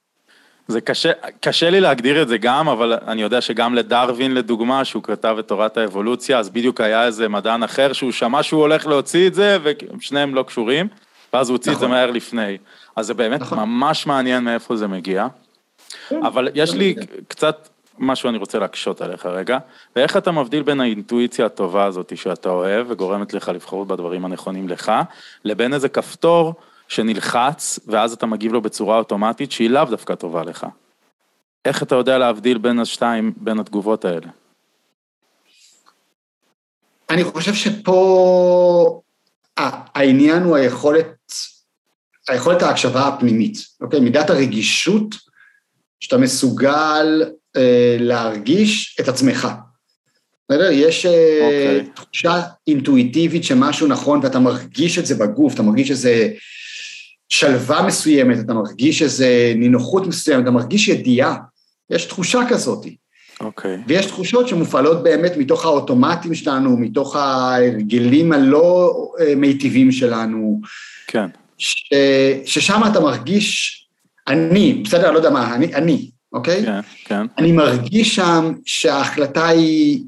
זה קשה, קשה לי להגדיר את זה גם, אבל אני יודע שגם לדרווין לדוגמה, שהוא כתב את תורת האבולוציה, אז בדיוק היה איזה מדען אחר שהוא שמע שהוא הולך להוציא את זה, ושניהם לא קשורים, ואז הוא הוציא נכון. את זה נכון. מהר לפני. אז זה באמת נכון. ממש מעניין מאיפה זה מגיע. כן, אבל יש לי קצת משהו אני רוצה להקשות עליך רגע, ואיך אתה מבדיל בין האינטואיציה הטובה הזאת שאתה אוהב וגורמת לך לבחור בדברים הנכונים לך, לבין איזה כפתור שנלחץ ואז אתה מגיב לו בצורה אוטומטית שהיא לאו דווקא טובה לך. איך אתה יודע להבדיל בין השתיים, בין התגובות האלה? אני חושב שפה העניין הוא היכולת, היכולת ההקשבה הפנימית, אוקיי? מידת הרגישות שאתה מסוגל אה, להרגיש את עצמך. בסדר? יש. אה, אוקיי. תחושה אינטואיטיבית שמשהו נכון ואתה מרגיש את זה בגוף, אתה מרגיש איזה שלווה מסוימת, אתה מרגיש איזה נינוחות מסוימת, אתה מרגיש ידיעה, יש תחושה כזאת. אוקיי. Okay. ויש תחושות שמופעלות באמת מתוך האוטומטים שלנו, מתוך ההרגלים הלא אה, מיטיבים שלנו. כן. ש, ששם אתה מרגיש, אני, בסדר, לא יודע מה, אני, אני, אוקיי? כן, כן. אני מרגיש שם שההחלטה היא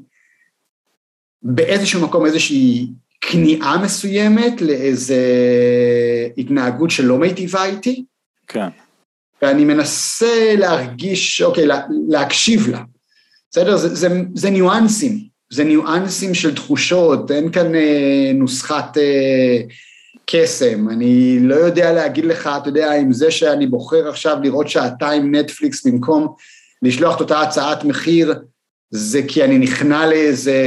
באיזשהו מקום איזושהי כניעה מסוימת לאיזה התנהגות שלא מיטיבה איתי. כן. ואני מנסה להרגיש, אוקיי, לה, להקשיב לה. בסדר? זה, זה, זה ניואנסים, זה ניואנסים של תחושות, אין כאן אה, נוסחת אה, קסם. אני לא יודע להגיד לך, אתה יודע, אם זה שאני בוחר עכשיו לראות שעתיים נטפליקס במקום לשלוח את אותה הצעת מחיר, זה כי אני נכנע לאיזה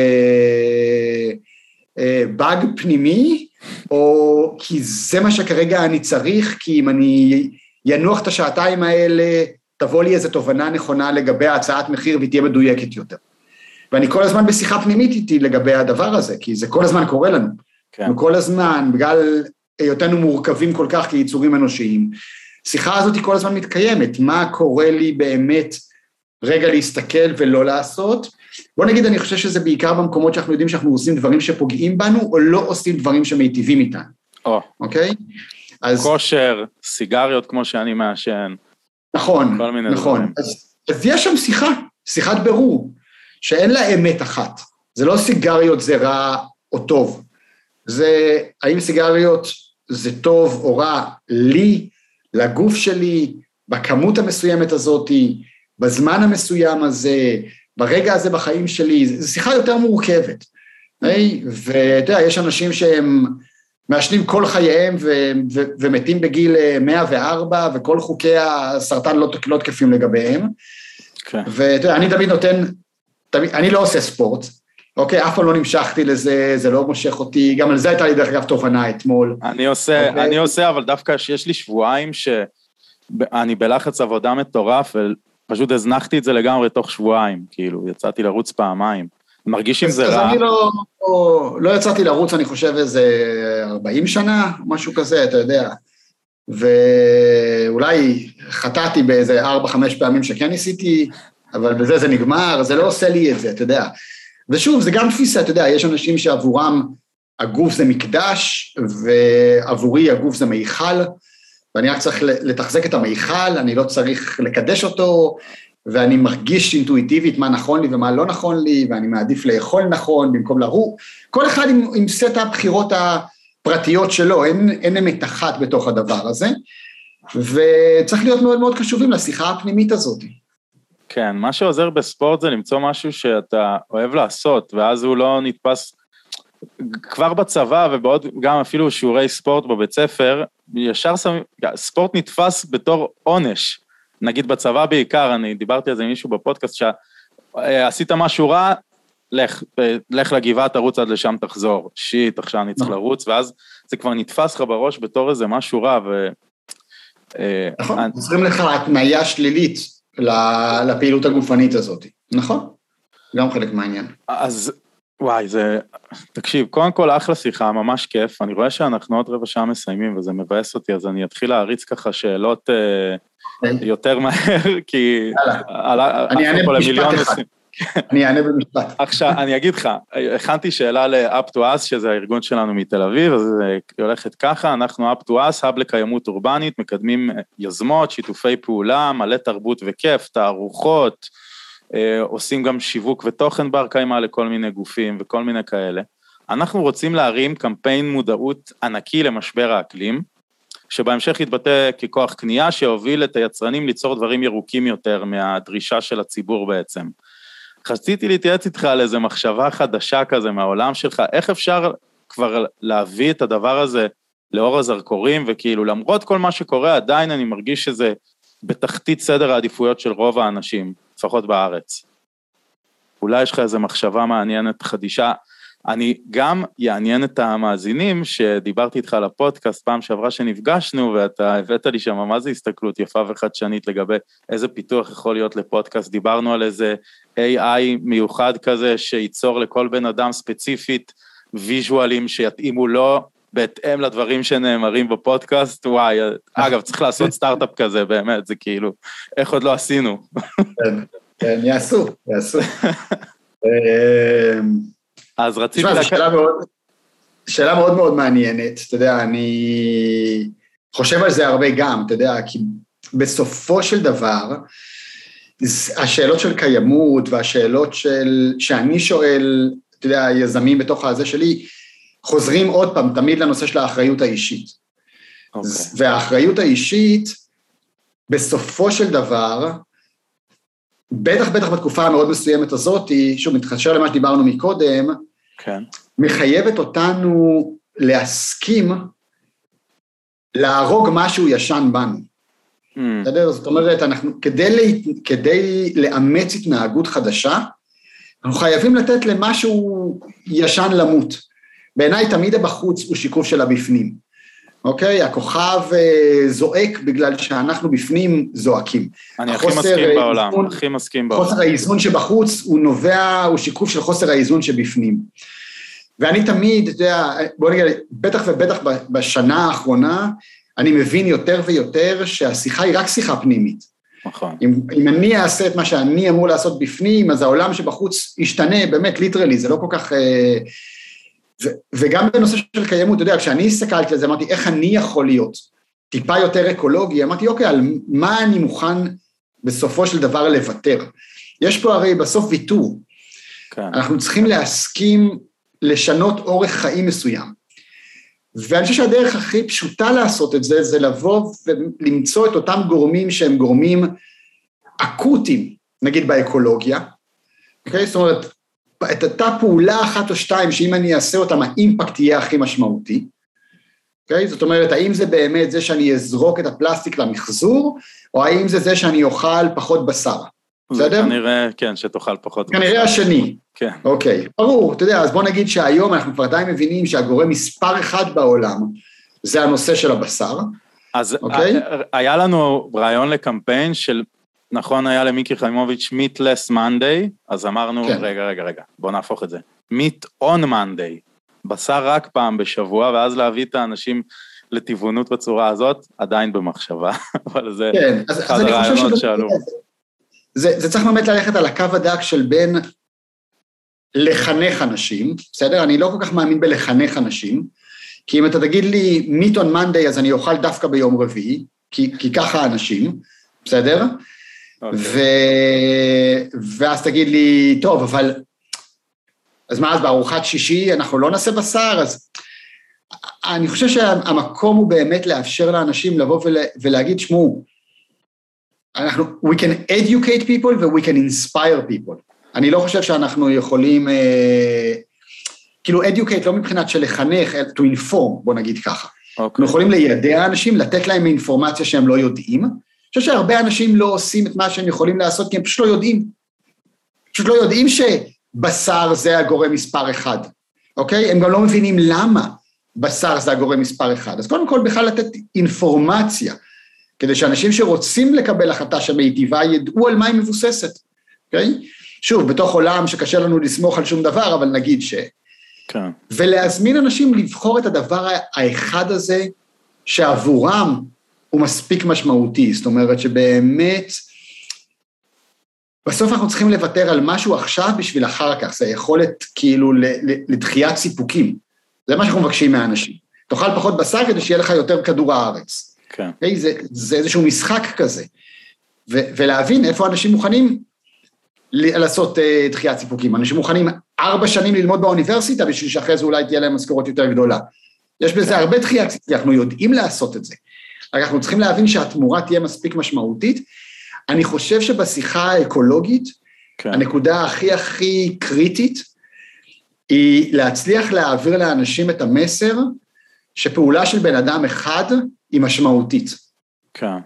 באג פנימי, או כי זה מה שכרגע אני צריך, כי אם אני ינוח את השעתיים האלה, תבוא לי איזו תובנה נכונה לגבי הצעת מחיר והיא תהיה מדויקת יותר. ואני כל הזמן בשיחה פנימית איתי לגבי הדבר הזה, כי זה כל הזמן קורה לנו. כן. וכל הזמן, בגלל היותנו מורכבים כל כך כיצורים אנושיים, השיחה הזאת היא כל הזמן מתקיימת, מה קורה לי באמת רגע להסתכל ולא לעשות. בוא נגיד, אני חושב שזה בעיקר במקומות שאנחנו יודעים שאנחנו עושים דברים שפוגעים בנו, או לא עושים דברים שמיטיבים איתנו. או. אוקיי? אז... כושר, סיגריות כמו שאני מעשן. נכון, נכון. אז, אז יש שם שיחה, שיחת בירור, שאין לה אמת אחת. זה לא סיגריות זה רע או טוב. זה האם סיגריות זה טוב או רע לי, לגוף שלי, בכמות המסוימת הזאתי, בזמן המסוים הזה, ברגע הזה בחיים שלי, זו שיחה יותר מורכבת. ואתה יודע, יש אנשים שהם מעשנים כל חייהם ו- ו- ומתים בגיל 104, וכל חוקי הסרטן לא, לא תקפים לגביהם. כן. ואתה יודע, אני תמיד נותן, תמיד, אני לא עושה ספורט, אוקיי, אף פעם לא נמשכתי לזה, זה לא מושך אותי, גם על זה הייתה לי דרך אגב תובנה אתמול. אני עושה, אוקיי? אני עושה, אבל דווקא שיש לי שבועיים שאני בלחץ עבודה מטורף, ופשוט הזנחתי את זה לגמרי תוך שבועיים, כאילו, יצאתי לרוץ פעמיים. מרגיש עם זה רע. אז אני לא, לא, לא יצאתי לרוץ, אני חושב, איזה 40 שנה, משהו כזה, אתה יודע. ואולי חטאתי באיזה 4-5 פעמים שכן ניסיתי, אבל בזה זה נגמר, זה לא עושה לי את זה, אתה יודע. ושוב, זה גם תפיסה, אתה יודע, יש אנשים שעבורם הגוף זה מקדש, ועבורי הגוף זה מיכל, ואני רק צריך לתחזק את המיכל, אני לא צריך לקדש אותו, ואני מרגיש אינטואיטיבית מה נכון לי ומה לא נכון לי, ואני מעדיף לאכול נכון במקום לרור. כל אחד עם, עם סט הבחירות הפרטיות שלו, אין, אין אמת אחת בתוך הדבר הזה, וצריך להיות מאוד מאוד קשובים לשיחה הפנימית הזאת. כן, מה שעוזר בספורט זה למצוא משהו שאתה אוהב לעשות, ואז הוא לא נתפס... כבר בצבא ובעוד, גם אפילו שיעורי ספורט בבית ספר, ישר שמים, ספורט נתפס בתור עונש. נגיד בצבא בעיקר, אני דיברתי על זה עם מישהו בפודקאסט, שעשית משהו רע, לך, לך לגבעה, תרוץ עד לשם, תחזור. שיט, עכשיו אני צריך נכון. לרוץ, ואז זה כבר נתפס לך בראש בתור איזה משהו רע, ו... אה, נכון, אני- עוזרים לך התניה שלילית לפעילות הגופנית הזאת. נכון, גם חלק מהעניין. אז וואי, זה... תקשיב, קודם כל אחלה שיחה, ממש כיף. אני רואה שאנחנו עוד רבע שעה מסיימים וזה מבאס אותי, אז אני אתחיל להריץ ככה שאלות אה, כן. יותר מהר, כי... יאללה. אני אענה במשפט אחד. אני אענה במשפט. עכשיו, אני אגיד לך, הכנתי שאלה ל-up to us, שזה הארגון שלנו מתל אביב, אז אה, היא הולכת ככה, אנחנו up to us, האב לקיימות אורבנית, מקדמים אה, יוזמות, שיתופי פעולה, מלא תרבות וכיף, תערוכות, עושים גם שיווק ותוכן בר קיימא לכל מיני גופים וכל מיני כאלה. אנחנו רוצים להרים קמפיין מודעות ענקי למשבר האקלים, שבהמשך יתבטא ככוח קנייה שיוביל את היצרנים ליצור דברים ירוקים יותר מהדרישה של הציבור בעצם. רציתי להתייעץ איתך על איזה מחשבה חדשה כזה מהעולם שלך, איך אפשר כבר להביא את הדבר הזה לאור הזרקורים, וכאילו למרות כל מה שקורה, עדיין אני מרגיש שזה בתחתית סדר העדיפויות של רוב האנשים, לפחות בארץ. אולי יש לך איזו מחשבה מעניינת חדישה. אני גם יעניין את המאזינים, שדיברתי איתך על הפודקאסט פעם שעברה שנפגשנו, ואתה הבאת לי שם מה זה הסתכלות יפה וחדשנית לגבי איזה פיתוח יכול להיות לפודקאסט. דיברנו על איזה AI מיוחד כזה, שייצור לכל בן אדם ספציפית ויז'ואלים שיתאימו לו בהתאם לדברים שנאמרים בפודקאסט. וואי, אגב, צריך לעשות סטארט-אפ כזה, באמת, זה כאילו, איך עוד לא עשינו. כן, כן, יעשו, יעשו. אמ, אז רציתי... תשמע, זו שאלה מאוד, שאלה מאוד מאוד מעניינת, אתה יודע, אני חושב על זה הרבה גם, אתה יודע, כי בסופו של דבר, השאלות של קיימות והשאלות של, שאני שואל, אתה יודע, יזמים בתוך הזה שלי, חוזרים עוד פעם, תמיד לנושא של האחריות האישית. אוקיי. והאחריות האישית, בסופו של דבר, בטח בטח בתקופה המאוד מסוימת הזאת, שוב, מתקשר למה שדיברנו מקודם, כן, מחייבת אותנו להסכים להרוג משהו ישן בנו, Mm, בסדר? זאת אומרת, אנחנו, כדי, לה, כדי לאמץ התנהגות חדשה, אנחנו חייבים לתת למשהו ישן למות. בעיניי תמיד הבחוץ הוא שיקוף של הבפנים, אוקיי? הכוכב אה, זועק בגלל שאנחנו בפנים זועקים. אני הכי מסכים אה, בעולם, איזון- הכי מסכים בעולם. חוסר האיזון שבחוץ הוא נובע, הוא שיקוף של חוסר האיזון שבפנים. ואני תמיד, אתה יודע, בוא נגיד, בטח ובטח בשנה האחרונה, אני מבין יותר ויותר שהשיחה היא רק שיחה פנימית. נכון. אם, אם אני אעשה את מה שאני אמור לעשות בפנים, אז העולם שבחוץ ישתנה, באמת, ליטרלי, זה לא כל כך... אה, וגם בנושא של קיימות, אתה יודע, כשאני הסתכלתי על זה, אמרתי, איך אני יכול להיות טיפה יותר אקולוגי? אמרתי, אוקיי, על מה אני מוכן בסופו של דבר לוותר? יש פה הרי בסוף ויתור. כן. אנחנו צריכים להסכים לשנות אורך חיים מסוים. ואני חושב שהדרך הכי פשוטה לעשות את זה, זה לבוא ולמצוא את אותם גורמים שהם גורמים אקוטיים, נגיד באקולוגיה, אוקיי? זאת אומרת, את אותה פעולה אחת או שתיים, שאם אני אעשה אותם, האימפקט יהיה הכי משמעותי, אוקיי? זאת אומרת, האם זה באמת זה שאני אזרוק את הפלסטיק למחזור, או האם זה זה שאני אוכל פחות בשר? בסדר? כנראה, כן, שתאכל פחות. כנראה השני. כן. אוקיי, ברור, אתה יודע, אז בוא נגיד שהיום אנחנו כבר די מבינים שהגורם מספר אחד בעולם זה הנושא של הבשר. אז אוקיי. ה- היה לנו רעיון לקמפיין של, נכון היה למיקי חיימוביץ' מיטלס מונדיי, אז אמרנו, כן. רגע, רגע, רגע, בוא נהפוך את זה. מיט און מונדיי, בשר רק פעם בשבוע, ואז להביא את האנשים לטבעונות בצורה הזאת, עדיין במחשבה, אבל זה כן, אז, אחד הרעיונות. שעלו. זה, זה צריך באמת ללכת על הקו הדק של בין לחנך אנשים, בסדר? אני לא כל כך מאמין בלחנך אנשים, כי אם אתה תגיד לי meat on Monday אז אני אוכל דווקא ביום רביעי, כי, כי ככה האנשים, בסדר? אוקיי. ו... ואז תגיד לי, טוב, אבל... אז מה, אז בארוחת שישי אנחנו לא נעשה בשר? אז אני חושב שהמקום הוא באמת לאפשר לאנשים לבוא ולה... ולהגיד, שמעו, אנחנו, we can educate people ו-we can inspire people. אני לא חושב שאנחנו יכולים, אה, כאילו educate לא מבחינת של לחנך, to inform, בוא נגיד ככה. אנחנו אוקיי. יכולים לידע אנשים, לתת להם אינפורמציה שהם לא יודעים. אני חושב שהרבה אנשים לא עושים את מה שהם יכולים לעשות, כי הם פשוט לא יודעים. פשוט לא יודעים בשר זה הגורם מספר אחד, אוקיי? הם גם לא מבינים למה בשר זה הגורם מספר אחד. אז קודם כל בכלל לתת אינפורמציה, כדי שאנשים שרוצים לקבל החלטה שמיטיבה ידעו על מה היא מבוססת, אוקיי? שוב, בתוך עולם שקשה לנו לסמוך על שום דבר, אבל נגיד ש... כן. ולהזמין אנשים לבחור את הדבר האחד הזה שעבורם הוא מספיק משמעותי, זאת אומרת שבאמת, בסוף אנחנו צריכים לוותר על משהו עכשיו בשביל אחר כך, זה יכולת כאילו לדחיית סיפוקים, זה מה שאנחנו מבקשים מהאנשים. תאכל פחות בשר כדי שיהיה לך יותר כדור הארץ. כן. Okay, זה, זה איזשהו משחק כזה. ו, ולהבין איפה אנשים מוכנים לעשות uh, דחיית סיפוקים. אנשים מוכנים ארבע שנים ללמוד באוניברסיטה בשביל שאחרי זה אולי תהיה להם משכורת יותר גדולה. יש בזה הרבה דחיית סיפוקים, אנחנו יודעים לעשות את זה. רק אנחנו צריכים להבין שהתמורה תהיה מספיק משמעותית. אני חושב שבשיחה האקולוגית, כן. הנקודה הכי הכי קריטית, היא להצליח להעביר לאנשים את המסר שפעולה של בן אדם אחד היא משמעותית. כן.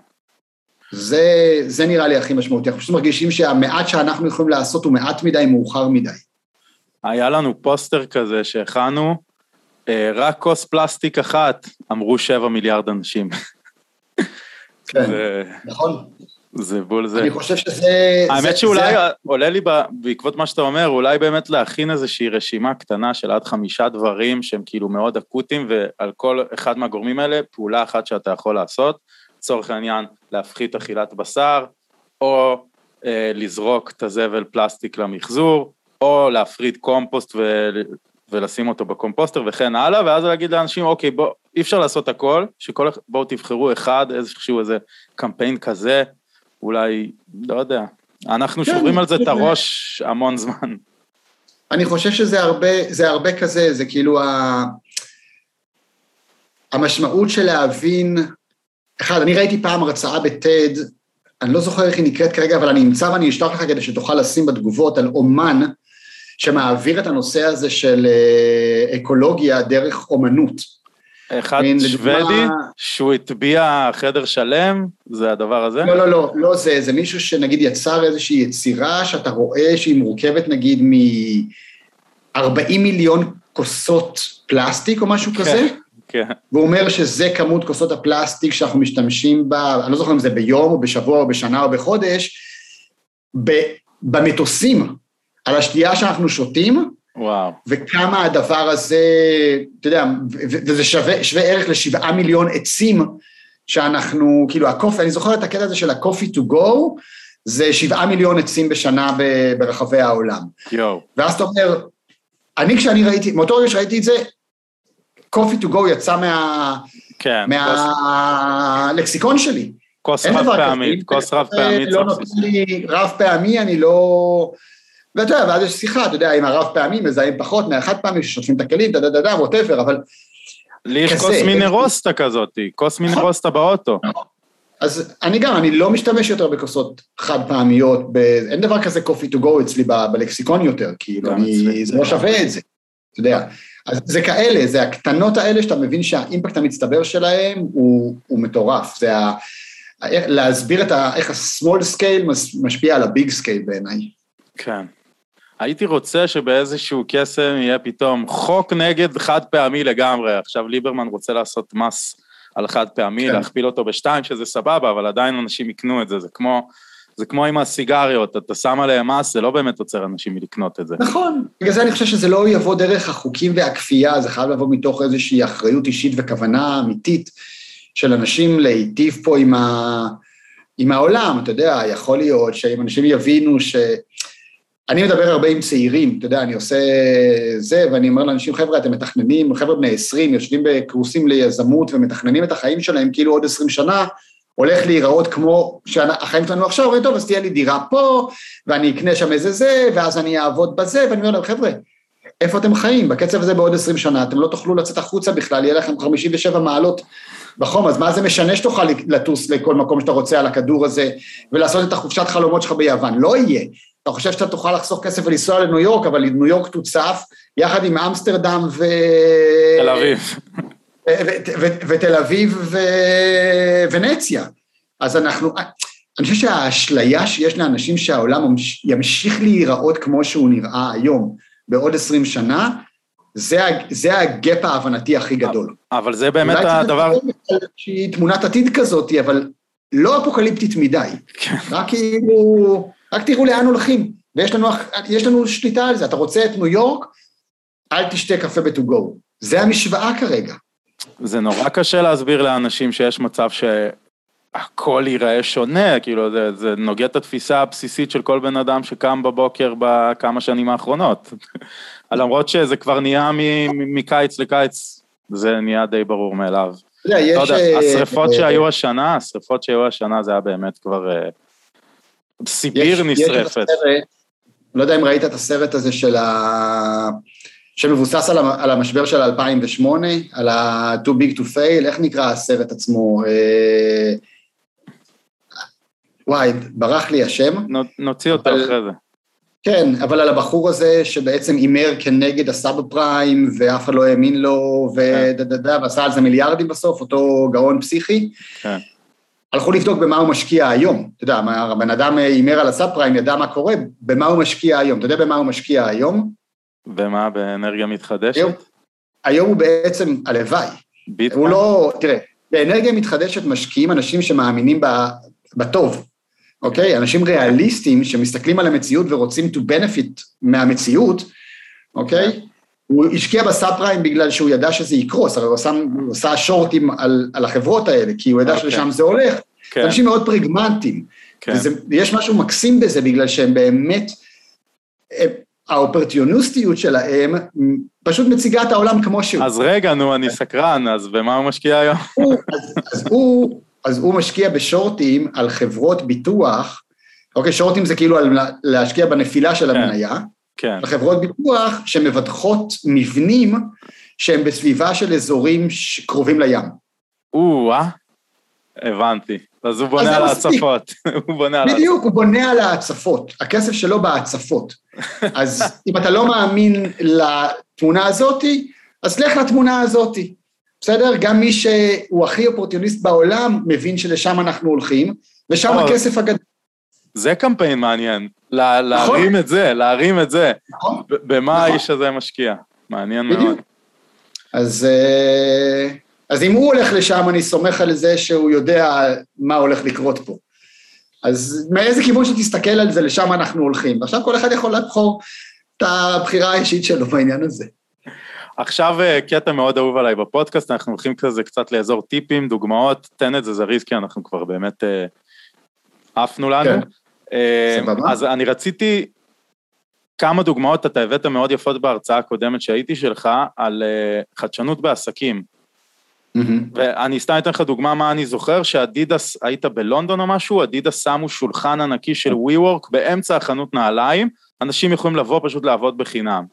זה, זה נראה לי הכי משמעותי, אנחנו פשוט מרגישים שהמעט שאנחנו יכולים לעשות הוא מעט מדי מאוחר מדי. היה לנו פוסטר כזה שהכנו, אה, רק כוס פלסטיק אחת, אמרו שבע מיליארד אנשים. כן, זה... נכון. זה בול זה. אני חושב שזה... האמת זה, שאולי זה... עולה לי בעקבות מה שאתה אומר, אולי באמת להכין איזושהי רשימה קטנה של עד חמישה דברים שהם כאילו מאוד אקוטיים, ועל כל אחד מהגורמים האלה, פעולה אחת שאתה יכול לעשות. לצורך העניין, להפחית אכילת בשר, או אה, לזרוק את הזבל פלסטיק למחזור, או להפריד קומפוסט ו... ולשים אותו בקומפוסטר וכן הלאה, ואז להגיד לאנשים, אוקיי, בוא, אי אפשר לעשות הכל, שכל, בואו תבחרו אחד, איזשהו איזה קמפיין כזה, אולי, לא יודע. אנחנו כן, שוברים על זה את הראש המון זמן. אני חושב שזה הרבה, זה הרבה כזה, זה כאילו ה... המשמעות של להבין, אחד, אני ראיתי פעם הרצאה בטד, אני לא זוכר איך היא נקראת כרגע, אבל אני אמצא ואני אשלח לך כדי שתוכל לשים בתגובות על אומן שמעביר את הנושא הזה של אה, אקולוגיה דרך אומנות. אחד שוודי, שהוא הטביע חדר שלם, זה הדבר הזה? לא, לא, לא, לא זה, זה מישהו שנגיד יצר איזושהי יצירה שאתה רואה שהיא מורכבת נגיד מ-40 מיליון כוסות פלסטיק או משהו כן, כזה. כן. והוא אומר שזה כמות כוסות הפלסטיק שאנחנו משתמשים בה, אני לא זוכר אם זה ביום או בשבוע או בשנה או בחודש, במטוסים, על השתייה שאנחנו שותים, וואו. וכמה הדבר הזה, אתה יודע, וזה שווה, שווה ערך לשבעה מיליון עצים שאנחנו, כאילו הקופי, אני זוכר את הקטע הזה של הקופי טו גו, זה שבעה מיליון עצים בשנה ברחבי העולם. יואו. ואז אתה אומר, אני כשאני ראיתי, מאותו רגע שראיתי את זה, coffee to go יצא מה... כן. מהלקסיקון כוס... שלי. כוס רב פעמית, כוס רב פעמית. לא נותן לי רב פעמי, אני לא... ואתה יודע, ואז יש שיחה, אתה יודע, עם הרב פעמים מזהים פחות מהחד פעמים ששוטפים את הכלים, דה דה דה דה, whatever, אבל... לי יש כוס מינרוסטה כזאת, כוס. מינרוסטה באוטו. אז אני גם, אני לא משתמש יותר בכוסות חד פעמיות, ב... אין דבר כזה קופי טו גו אצלי ב... בלקסיקון יותר, כאילו, אני... זה לא שווה את זה, אתה יודע. אז זה כאלה, זה הקטנות האלה שאתה מבין שהאימפקט המצטבר שלהם הוא, הוא מטורף, זה ה... להסביר את ה... איך ה-small scale משפיע על ה-big scale בעיניי. כן. הייתי רוצה שבאיזשהו קסם יהיה פתאום חוק נגד חד פעמי לגמרי. עכשיו ליברמן רוצה לעשות מס על חד פעמי, כן. להכפיל אותו בשתיים, שזה סבבה, אבל עדיין אנשים יקנו את זה. זה כמו, זה כמו עם הסיגריות, אתה שם עליהם מס, זה לא באמת עוצר אנשים מלקנות את זה. נכון, בגלל זה אני חושב שזה לא יבוא דרך החוקים והכפייה, זה חייב לבוא מתוך איזושהי אחריות אישית וכוונה אמיתית של אנשים להיטיב פה עם, ה... עם העולם, אתה יודע, יכול להיות שאם אנשים יבינו ש... אני מדבר הרבה עם צעירים, אתה יודע, אני עושה זה, ואני אומר לאנשים, חבר'ה, אתם מתכננים, חבר'ה בני 20, יושבים בקורסים ליזמות ומתכננים את החיים שלהם כאילו עוד 20 שנה, הולך להיראות כמו שהחיים שלנו עכשיו, אומרים, טוב, אז תהיה לי דירה פה, ואני אקנה שם איזה זה, ואז אני אעבוד בזה, ואני אומר להם, חבר'ה, איפה אתם חיים? בקצב הזה בעוד 20 שנה, אתם לא תוכלו לצאת החוצה בכלל, יהיה לכם 57 מעלות בחום, אז מה זה משנה שתוכל לטוס לכל מקום שאתה רוצה על הכדור הזה, ולעשות את החופשת חלומות שלך ביוון? לא יהיה. אתה חושב שאתה תוכל לחסוך כסף ולנסוע לניו יורק, אבל ניו יורק תוצף יחד עם אמסטרדם ו... תל אביב. ותל אביב וונציה. אז אנחנו, אני חושב שהאשליה שיש לאנשים שהעולם ימשיך להיראות כמו שהוא נראה היום בעוד עשרים שנה, זה, זה הגאפ ההבנתי הכי גדול. אבל זה באמת הדבר... שהיא תמונת עתיד כזאת, אבל לא אפוקליפטית מדי. כן. רק כאילו, רק תראו לאן הולכים. ויש לנו, לנו שליטה על זה. אתה רוצה את ניו יורק, אל תשתה קפה ב-to go. זה המשוואה כרגע. זה נורא קשה להסביר לאנשים שיש מצב שהכל ייראה שונה, כאילו זה, זה נוגע את התפיסה הבסיסית של כל בן אדם שקם בבוקר בכמה שנים האחרונות. למרות שזה כבר נהיה מקיץ לקיץ, זה נהיה די ברור מאליו. אתה יודע. אה, השריפות אה, שהיו השנה, השריפות שהיו השנה זה היה באמת כבר... אה, סיביר נשרפת. לא יודע אם ראית את הסרט הזה של ה... שמבוסס על המשבר של 2008, על ה-too big to fail, איך נקרא הסרט עצמו? וואי, ברח לי השם. נוציא אותו אחרי זה. כן, אבל על הבחור הזה שבעצם הימר כנגד הסאב פריים ואף אחד לא האמין לו ודה דה דה ועשה על זה מיליארדים בסוף, אותו גאון פסיכי. כן. הלכו לבדוק במה הוא משקיע היום. אתה יודע, הבן אדם הימר על הסאב פריים, ידע מה קורה, במה הוא משקיע היום. אתה יודע במה הוא משקיע היום? במה? באנרגיה מתחדשת? היום, היום הוא בעצם, הלוואי. ביטקוין? הוא לא, תראה, באנרגיה מתחדשת משקיעים אנשים שמאמינים בטוב. אוקיי? אנשים ריאליסטים שמסתכלים על המציאות ורוצים to benefit מהמציאות, אוקיי? הוא השקיע בסאב פריים בגלל שהוא ידע שזה יקרוס, הרי הוא עשה, הוא עשה שורטים על, על החברות האלה, כי הוא ידע okay. אוקיי. שלשם זה הולך. כן. אנשים מאוד פרגמנטיים. כן. ויש משהו מקסים בזה, בגלל שהם באמת, האופרטיוניסטיות שלהם פשוט מציגה את העולם כמו שהוא. אז רגע, נו, אני סקרן, אז במה הוא משקיע היום? הוא, אז, אז הוא אז הוא משקיע בשורטים על חברות ביטוח, אוקיי, שורטים זה כאילו על להשקיע בנפילה של כן, המניה, כן. על חברות ביטוח שמבטחות מבנים שהם בסביבה של אזורים קרובים לים. או-אה, הבנתי. אז הוא בונה על ההצפות. הוא בונה על. בדיוק, הוא בונה על ההצפות. הכסף שלו בהצפות. אז אם אתה לא מאמין לתמונה הזאתי, אז לך לתמונה הזאתי. בסדר? גם מי שהוא הכי אופורטיוניסט בעולם מבין שלשם אנחנו הולכים, ושם הכסף הגדול. זה קמפיין מעניין, לה, נכון. להרים את זה, להרים את זה. נכון. במה נכון. האיש הזה משקיע? מעניין בדיוק. מאוד. אז, אה, אז אם הוא הולך לשם, אני סומך על זה שהוא יודע מה הולך לקרות פה. אז מאיזה כיוון שתסתכל על זה, לשם אנחנו הולכים. ועכשיו כל אחד יכול לבחור את הבחירה האישית שלו בעניין הזה. עכשיו אה, קטע מאוד אהוב עליי בפודקאסט, אנחנו הולכים כזה קצת לאזור טיפים, דוגמאות, תן את זה זריז, כי אנחנו כבר באמת אה, עפנו לנו. כן. אה, אז אני רציתי כמה דוגמאות, אתה הבאת מאוד יפות בהרצאה הקודמת שהייתי שלך, על חדשנות בעסקים. Mm-hmm. ואני סתם אתן לך דוגמה מה אני זוכר, שאדידס, היית בלונדון או משהו, אדידס שמו שולחן ענקי של WeWork באמצע החנות נעליים, אנשים יכולים לבוא פשוט לעבוד בחינם.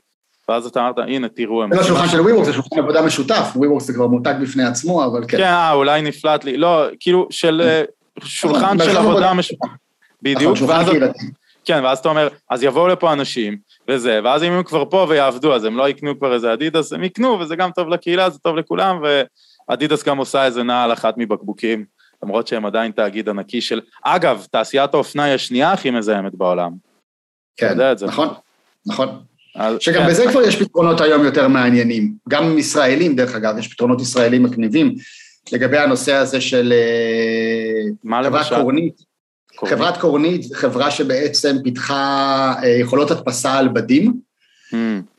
ואז אתה אמרת, הנה, תראו. זה לא שולחן של WeWork, זה שולחן עבודה משותף, WeWork זה כבר מותג בפני עצמו, אבל כן. כן, אה, אולי נפלט לי, לא, כאילו, של אה, שולחן של עבודה משותף. בדיוק, נכון, ואז... כן, ואז אתה אומר, אז יבואו לפה אנשים, וזה, ואז אם הם כבר פה ויעבדו, אז הם לא יקנו כבר איזה אדידס, הם יקנו, וזה גם טוב לקהילה, זה טוב לכולם, ואדידס גם עושה איזה נעל אחת מבקבוקים, למרות שהם עדיין תאגיד ענקי של... אגב, תעשיית האופנה היא השנייה הכי מזהמת בעולם. כן, נכון, נכון. שגם כן. בזה כבר יש פתרונות היום יותר מעניינים. גם ישראלים, דרך אגב, יש פתרונות ישראלים מגניבים לגבי הנושא הזה של אה, חברת קורנית. חברת קורנית זו חברה שבעצם פיתחה אה, יכולות הדפסה על בדים, mm.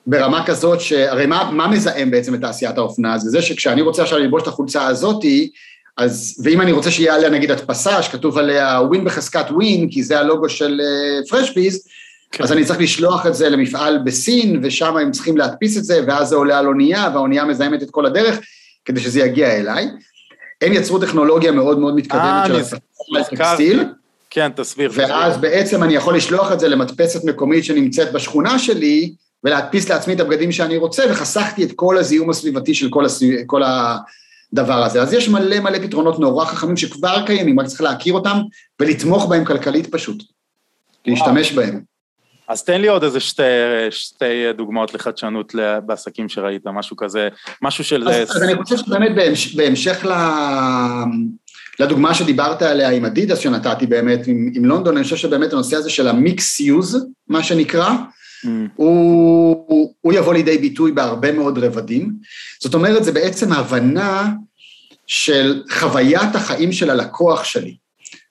ברמה כזאת שהרי מה, מה מזהם בעצם את תעשיית האופנה? זה זה שכשאני רוצה עכשיו ללבוש את החולצה הזאתי, אז, ואם אני רוצה שיהיה עליה נגיד הדפסה, שכתוב עליה ווין בחזקת ווין, כי זה הלוגו של פרשביז, uh, כן. אז אני צריך לשלוח את זה למפעל בסין, ושם הם צריכים להדפיס את זה, ואז זה עולה על אונייה, והאונייה מזהמת את כל הדרך, כדי שזה יגיע אליי. הם יצרו טכנולוגיה מאוד מאוד מתקדמת של הטקסטיל. כן, תסביר. ואז תסביר. בעצם אני יכול לשלוח את זה למדפסת מקומית שנמצאת בשכונה שלי, ולהדפיס לעצמי את הבגדים שאני רוצה, וחסכתי את כל הזיהום הסביבתי של כל, הסביב, כל הדבר הזה. אז יש מלא מלא פתרונות נורא חכמים שכבר קיימים, רק צריך להכיר אותם ולתמוך בהם כלכלית פשוט. להשתמש בהם. אז תן לי עוד איזה שתי, שתי דוגמאות לחדשנות בעסקים שראית, משהו כזה, משהו של... אז, אז אני חושב שבאמת בהמש, בהמשך ל, לדוגמה שדיברת עליה עם אדידס שנתתי באמת, עם, עם לונדון, אני חושב שבאמת הנושא הזה של המיקס יוז, מה שנקרא, mm. הוא, הוא, הוא יבוא לידי ביטוי בהרבה מאוד רבדים. זאת אומרת, זה בעצם הבנה של חוויית החיים של הלקוח שלי,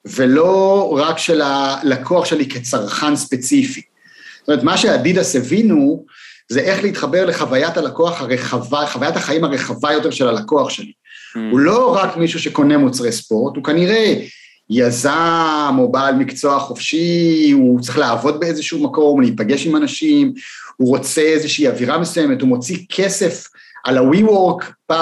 ולא רק של הלקוח שלי כצרכן ספציפי. זאת אומרת, מה שאדידס הבינו, זה איך להתחבר לחוויית הלקוח הרחבה, חוויית החיים הרחבה יותר של הלקוח שלי. Mm. הוא לא רק מישהו שקונה מוצרי ספורט, הוא כנראה יזם או בעל מקצוע חופשי, הוא צריך לעבוד באיזשהו מקום, להיפגש עם אנשים, הוא רוצה איזושהי אווירה מסוימת, הוא מוציא כסף על ה-WeWork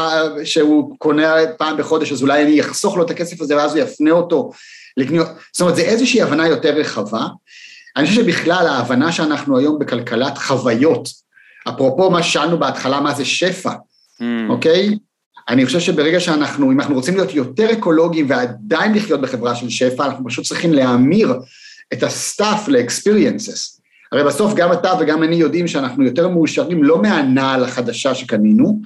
שהוא קונה פעם בחודש, אז אולי אני אחסוך לו את הכסף הזה ואז הוא יפנה אותו לקניות, זאת אומרת, זה איזושהי הבנה יותר רחבה. אני חושב שבכלל ההבנה שאנחנו היום בכלכלת חוויות, אפרופו מה ששאלנו בהתחלה, מה זה שפע, mm. אוקיי? אני חושב שברגע שאנחנו, אם אנחנו רוצים להיות יותר אקולוגיים ועדיין לחיות בחברה של שפע, אנחנו פשוט צריכים להמיר את ה stuff ל experiences. הרי בסוף גם אתה וגם אני יודעים שאנחנו יותר מאושרים לא מהנעל החדשה שקנינו,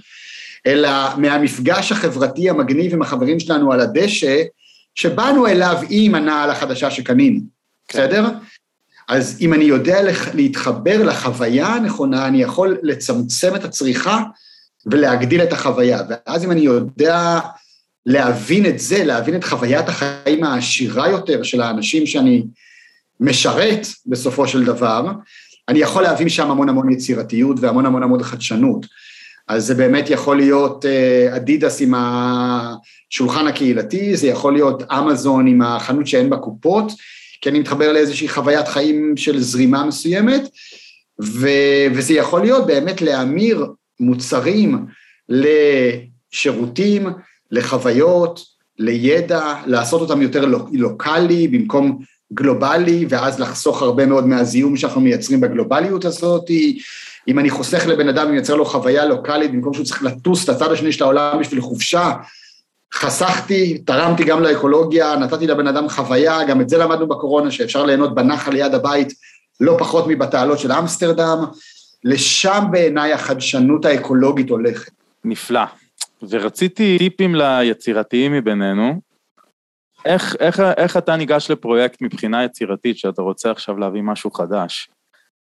אלא מהמפגש החברתי המגניב עם החברים שלנו על הדשא, שבאנו אליו עם הנעל החדשה שקנינו, כן. בסדר? אז אם אני יודע להתחבר לחוויה הנכונה, אני יכול לצמצם את הצריכה ולהגדיל את החוויה. ואז אם אני יודע להבין את זה, להבין את חוויית החיים העשירה יותר של האנשים שאני משרת בסופו של דבר, אני יכול להביא משם המון המון יצירתיות והמון המון המון חדשנות. אז זה באמת יכול להיות אה, אדידס עם השולחן הקהילתי, זה יכול להיות אמזון עם החנות שאין בה קופות, כי אני מתחבר לאיזושהי חוויית חיים של זרימה מסוימת, ו, וזה יכול להיות באמת להמיר מוצרים לשירותים, לחוויות, לידע, לעשות אותם יותר לוקאלי במקום גלובלי, ואז לחסוך הרבה מאוד מהזיהום שאנחנו מייצרים בגלובליות הזאת. אם אני חוסך לבן אדם ומייצר לו חוויה לוקאלית, במקום שהוא צריך לטוס לצד השני של העולם בשביל חופשה, חסכתי, תרמתי גם לאקולוגיה, נתתי לבן אדם חוויה, גם את זה למדנו בקורונה, שאפשר ליהנות בנחל ליד הבית לא פחות מבתעלות של אמסטרדם, לשם בעיניי החדשנות האקולוגית הולכת. נפלא. ורציתי טיפים ליצירתיים מבינינו. איך, איך, איך אתה ניגש לפרויקט מבחינה יצירתית, שאתה רוצה עכשיו להביא משהו חדש?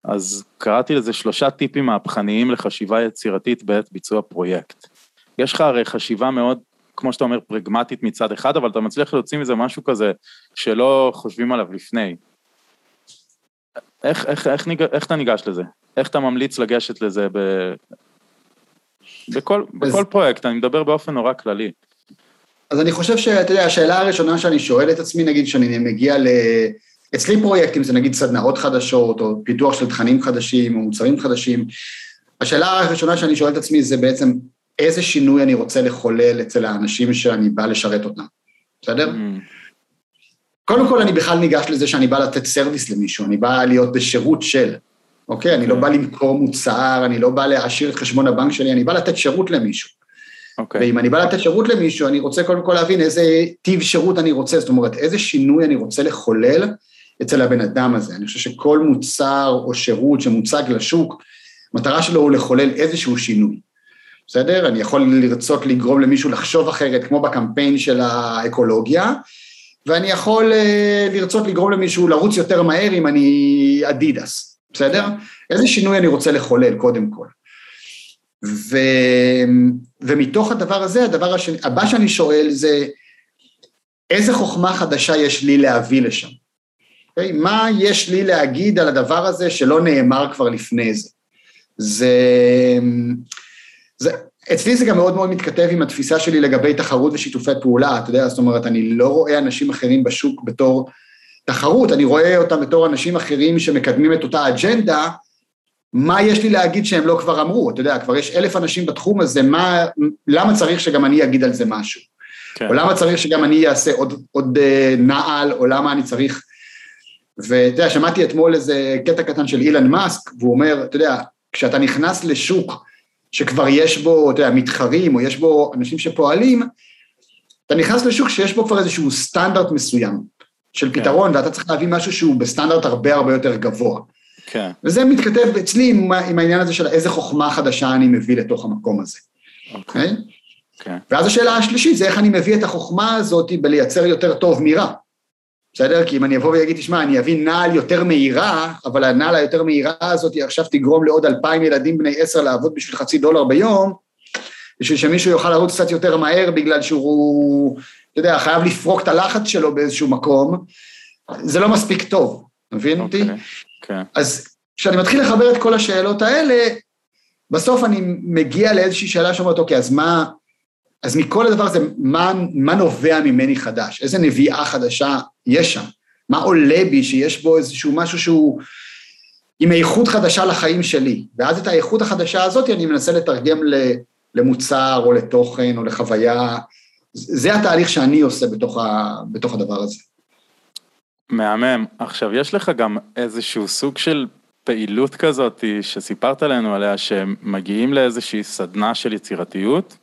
אז קראתי לזה שלושה טיפים מהפכניים לחשיבה יצירתית בעת ביצוע פרויקט. יש לך הרי חשיבה מאוד, כמו שאתה אומר, פרגמטית מצד אחד, אבל אתה מצליח להוציא מזה משהו כזה שלא חושבים עליו לפני. איך, איך, איך, ניג... איך אתה ניגש לזה? איך אתה ממליץ לגשת לזה ב... בכל, בכל פרויקט, אני מדבר באופן נורא כללי. אז אני חושב שאתה יודע, השאלה הראשונה שאני שואל את עצמי, נגיד, שאני מגיע ל... אצלי פרויקטים זה נגיד סדנאות חדשות, או פיתוח של תכנים חדשים, או מוצרים חדשים. השאלה הראשונה שאני שואל את עצמי זה בעצם, איזה שינוי אני רוצה לחולל אצל האנשים שאני בא לשרת אותם, בסדר? Mm. קודם כל, אני בכלל ניגש לזה שאני בא לתת סרוויס למישהו, אני בא להיות בשירות של, אוקיי? אני לא כן. בא למכור מוצר, אני לא בא להעשיר את חשבון הבנק שלי, אני בא לתת שירות למישהו. אוקיי. ואם אני בא לתת שירות למישהו, אני רוצה קודם כל להבין איזה טיב שירות אני רוצה, זאת אומרת, איזה שינוי אני רוצה לחולל אצל הבן אדם הזה. אני חושב שכל מוצר או שירות שמוצג לשוק, המטרה שלו הוא לחולל איזשהו שינוי. בסדר? אני יכול לרצות לגרום למישהו לחשוב אחרת, כמו בקמפיין של האקולוגיה, ואני יכול uh, לרצות לגרום למישהו לרוץ יותר מהר אם אני אדידס, בסדר? איזה שינוי אני רוצה לחולל, קודם כל. ו, ומתוך הדבר הזה, הדבר השני, הבא שאני שואל זה, איזה חוכמה חדשה יש לי להביא לשם? Okay? אוקיי? מה יש לי להגיד על הדבר הזה שלא נאמר כבר לפני זה? זה, זה, אצלי זה גם מאוד מאוד מתכתב עם התפיסה שלי לגבי תחרות ושיתופי פעולה, אתה יודע, זאת אומרת, אני לא רואה אנשים אחרים בשוק בתור תחרות, אני רואה אותם בתור אנשים אחרים שמקדמים את אותה אג'נדה, מה יש לי להגיד שהם לא כבר אמרו, אתה יודע, כבר יש אלף אנשים בתחום הזה, מה, למה צריך שגם אני אגיד על זה משהו? כן. או למה צריך שגם אני אעשה עוד, עוד אה, נעל, או למה אני צריך... ואתה יודע, שמעתי אתמול איזה קטע קטן של אילן מאסק, והוא אומר, אתה יודע, כשאתה נכנס לשוק שכבר יש בו, אתה יודע, מתחרים, או יש בו אנשים שפועלים, אתה נכנס לשוק שיש בו כבר איזשהו סטנדרט מסוים של כן. פתרון, ואתה צריך להביא משהו שהוא בסטנדרט הרבה הרבה יותר גבוה. כן. וזה מתכתב אצלי עם, עם העניין הזה של איזה חוכמה חדשה אני מביא לתוך המקום הזה. אוקיי? Okay. כן. ואז השאלה השלישית זה איך אני מביא את החוכמה הזאת בלייצר יותר טוב מרע. בסדר? כי אם אני אבוא ואגיד, תשמע, אני אביא נעל יותר מהירה, אבל הנעל היותר מהירה הזאת עכשיו תגרום לעוד אלפיים ילדים בני עשר לעבוד בשביל חצי דולר ביום, בשביל שמישהו יוכל לרוץ קצת יותר מהר בגלל שהוא, אתה יודע, חייב לפרוק את הלחץ שלו באיזשהו מקום, זה לא מספיק טוב, מבין אותי? אוקיי, כן. אז כשאני מתחיל לחבר את כל השאלות האלה, בסוף אני מגיע לאיזושהי שאלה שאומרת, אוקיי, אז מה, אז מכל הדבר הזה, מה, מה נובע ממני חדש? איזה נביאה חדשה יש שם? מה עולה בי שיש בו איזשהו משהו שהוא עם איכות חדשה לחיים שלי? ואז את האיכות החדשה הזאת אני מנסה לתרגם למוצר או לתוכן או לחוויה. זה התהליך שאני עושה בתוך, ה, בתוך הדבר הזה. מהמם. עכשיו, יש לך גם איזשהו סוג של פעילות כזאת שסיפרת לנו עליה, שמגיעים לאיזושהי סדנה של יצירתיות,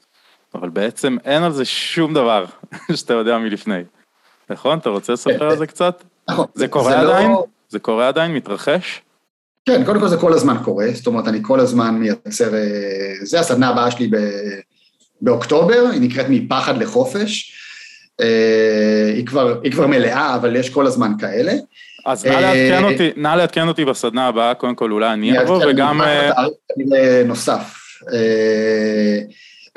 אבל בעצם אין על זה שום דבר שאתה יודע מלפני. נכון? אתה רוצה לספר על זה קצת? נכון. זה קורה עדיין? זה קורה עדיין? מתרחש? כן, קודם כל זה כל הזמן קורה, זאת אומרת, אני כל הזמן מייצר... אה, זה הסדנה הבאה שלי באוקטובר, היא נקראת מפחד לחופש. אה, היא כבר, היא כבר מלאה, אבל יש כל הזמן כאלה. אז נא לעדכן אותי, נא לעדכן אותי בסדנה הבאה, קודם כל אולי אני אבוא וגם... נוסף.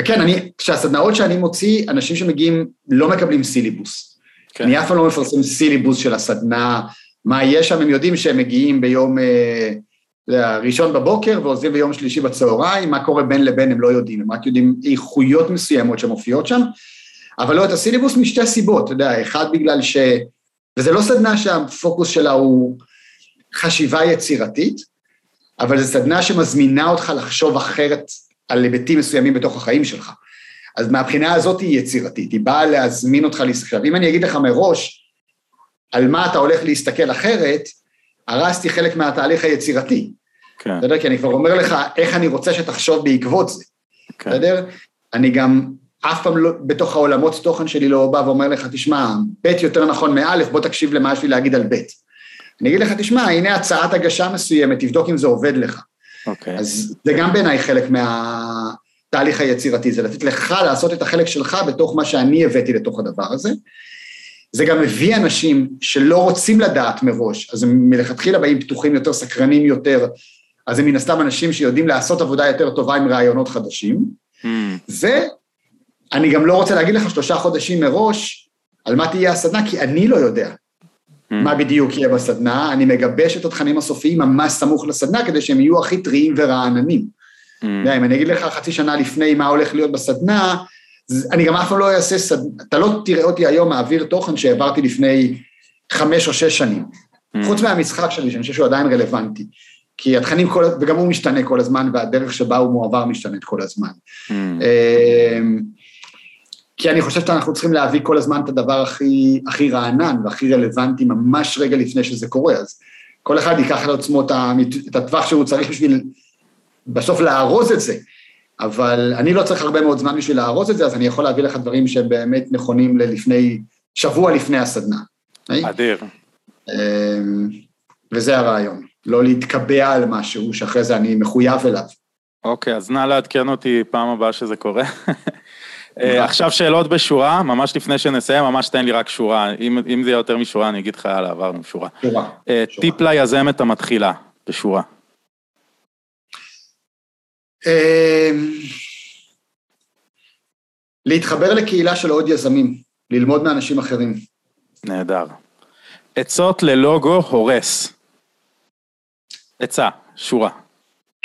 וכן, אני, כשהסדנאות שאני מוציא, אנשים שמגיעים לא מקבלים סיליבוס. כן. אני אף פעם לא מפרסם סיליבוס של הסדנה, מה יש שם, הם יודעים שהם מגיעים ביום אה, ראשון בבוקר ועוזבים ביום שלישי בצהריים, מה קורה בין לבין הם לא יודעים, הם רק יודעים איכויות מסוימות שמופיעות שם, אבל לא את הסילבוס משתי סיבות, אתה יודע, אחד בגלל ש... וזה לא סדנה שהפוקוס שלה הוא חשיבה יצירתית, אבל זו סדנה שמזמינה אותך לחשוב אחרת על היבטים מסוימים בתוך החיים שלך. אז מהבחינה הזאת היא יצירתית, היא באה להזמין אותך להסתכל. אם אני אגיד לך מראש על מה אתה הולך להסתכל אחרת, הרסתי חלק מהתהליך היצירתי. כן. בסדר? כי אני כבר אומר לך איך אני רוצה שתחשוב בעקבות זה. כן. בסדר? אני גם אף פעם לא, בתוך העולמות תוכן שלי לא בא ואומר לך, תשמע, ב' יותר נכון מא', בוא תקשיב למה יש לי להגיד על ב'. אני אגיד לך, תשמע, הנה הצעת הגשה מסוימת, תבדוק אם זה עובד לך. אוקיי. אז זה גם בעיניי חלק מהתהליך היצירתי, זה לתת לך לעשות את החלק שלך בתוך מה שאני הבאתי לתוך הדבר הזה. זה גם מביא אנשים שלא רוצים לדעת מראש, אז הם מלכתחילה באים פתוחים יותר, סקרנים יותר, אז הם מן הסתם אנשים שיודעים לעשות עבודה יותר טובה עם רעיונות חדשים. Mm. ואני גם לא רוצה להגיד לך שלושה חודשים מראש על מה תהיה הסדנה, כי אני לא יודע mm. מה בדיוק יהיה בסדנה, אני מגבש את התכנים הסופיים ממש סמוך לסדנה, כדי שהם יהיו הכי טריים ורעננים. Mm. אם אני אגיד לך חצי שנה לפני מה הולך להיות בסדנה, אני גם אף פעם לא אעשה סדנה, אתה לא תראה אותי היום מעביר תוכן שהעברתי לפני חמש או שש שנים. Mm. חוץ מהמשחק שלי, שאני חושב שהוא עדיין רלוונטי. כי התכנים כל, וגם הוא משתנה כל הזמן, והדרך שבה הוא מועבר משתנית כל הזמן. Mm. אמ, כי אני חושב שאנחנו צריכים להביא כל הזמן את הדבר הכי, הכי רענן והכי רלוונטי ממש רגע לפני שזה קורה, אז כל אחד ייקח על עצמו את הטווח שהוא צריך בשביל בסוף לארוז את זה. אבל אני לא צריך הרבה מאוד זמן בשביל לארוז את זה, אז אני יכול להביא לך דברים שהם באמת נכונים ללפני, שבוע לפני הסדנה. אדיר. אמ, וזה הרעיון, לא להתקבע על משהו שאחרי זה אני מחויב אליו. אוקיי, אז נא לעדכן אותי פעם הבאה שזה קורה. אה, עכשיו שאלות בשורה, ממש לפני שנסיים, ממש תן לי רק שורה. אם, אם זה יהיה יותר משורה, אני אגיד לך, יאללה, עברנו שורה. שורה. אה, טיפ ליזמת המתחילה, בשורה. אמ, להתחבר לקהילה של עוד יזמים, ללמוד מאנשים אחרים. נהדר. עצות ללוגו הורס. עצה, שורה.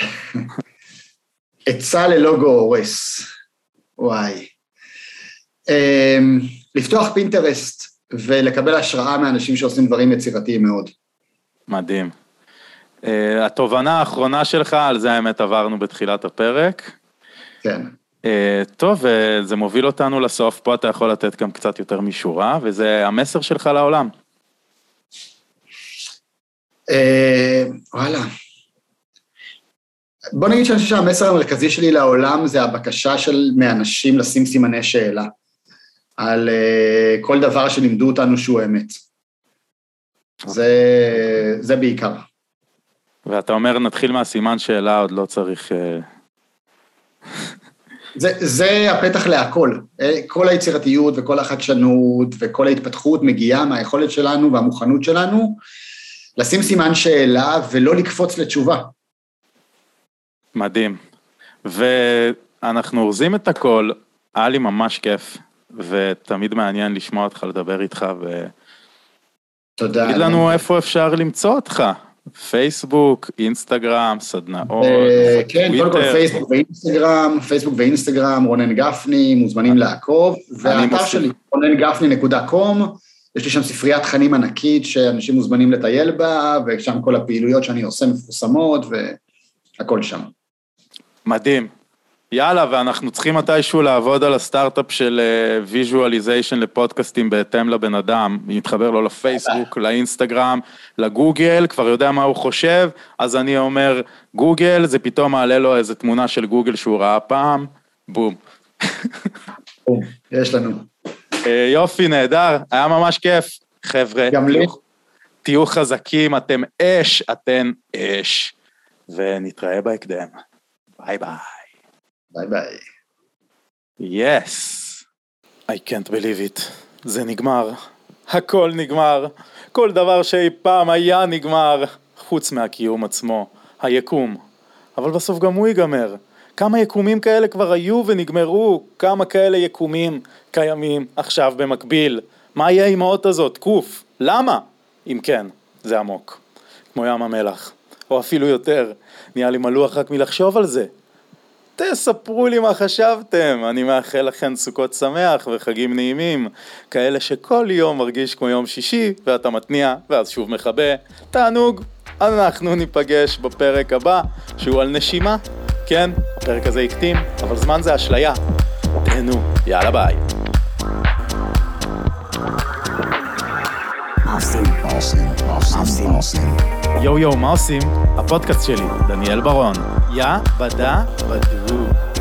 עצה ללוגו הורס. וואי. אמ, לפתוח פינטרסט ולקבל השראה מאנשים שעושים דברים יצירתיים מאוד. מדהים. Uh, התובנה האחרונה שלך, על זה האמת עברנו בתחילת הפרק. כן. Uh, טוב, uh, זה מוביל אותנו לסוף, פה אתה יכול לתת גם קצת יותר משורה, וזה המסר שלך לעולם. Uh, וואלה. בוא נגיד שאני חושב שהמסר המרכזי שלי לעולם זה הבקשה של מאנשים לשים סימני שאלה על uh, כל דבר שלימדו אותנו שהוא אמת. זה, זה בעיקר. ואתה אומר, נתחיל מהסימן שאלה, עוד לא צריך... זה, זה הפתח להכל. אה, כל היצירתיות וכל החדשנות וכל ההתפתחות מגיעה מהיכולת שלנו והמוכנות שלנו לשים סימן שאלה ולא לקפוץ לתשובה. מדהים. ואנחנו אורזים את הכל, היה לי ממש כיף, ותמיד מעניין לשמוע אותך, לדבר איתך, ו... תודה. תגיד לנו איפה אפשר למצוא אותך. פייסבוק, אינסטגרם, סדנאות, כן, קודם כל פייסבוק ואינסטגרם, פייסבוק ואינסטגרם, רונן גפני, מוזמנים לעקוב, והאתר שלי, רוננגפני.com, יש לי שם ספריית תכנים ענקית שאנשים מוזמנים לטייל בה, ושם כל הפעילויות שאני עושה מפורסמות, והכל שם. מדהים. יאללה, ואנחנו צריכים מתישהו לעבוד על הסטארט-אפ של visualization לפודקאסטים בהתאם לבן אדם, נתחבר לו לפייסבוק, לאינסטגרם, לגוגל, כבר יודע מה הוא חושב, אז אני אומר, גוגל, זה פתאום מעלה לו איזה תמונה של גוגל שהוא ראה פעם, בום. בום, יש לנו. יופי, נהדר, היה ממש כיף. חבר'ה, גם לי. תהיו חזקים, אתם אש, אתן אש, ונתראה בהקדם. bye bye. bye bye. Yes. I can't believe it. זה נגמר. הכל נגמר. כל דבר שאי פעם היה נגמר, חוץ מהקיום עצמו, היקום. אבל בסוף גם הוא ייגמר. כמה יקומים כאלה כבר היו ונגמרו? כמה כאלה יקומים קיימים עכשיו במקביל? מה יהיה עם האות הזאת? קוף. למה? אם כן, זה עמוק. כמו ים המלח. או אפילו יותר. נהיה לי מלוח רק מלחשוב על זה. תספרו לי מה חשבתם, אני מאחל לכם סוכות שמח וחגים נעימים, כאלה שכל יום מרגיש כמו יום שישי, ואתה מתניע, ואז שוב מכבה. תענוג, אנחנו ניפגש בפרק הבא, שהוא על נשימה. כן, הפרק הזה הקטין, אבל זמן זה אשליה. תהנו, יאללה ביי. יואו יואו, מה עושים? הפודקאסט שלי, דניאל ברון. יא בדה בדו.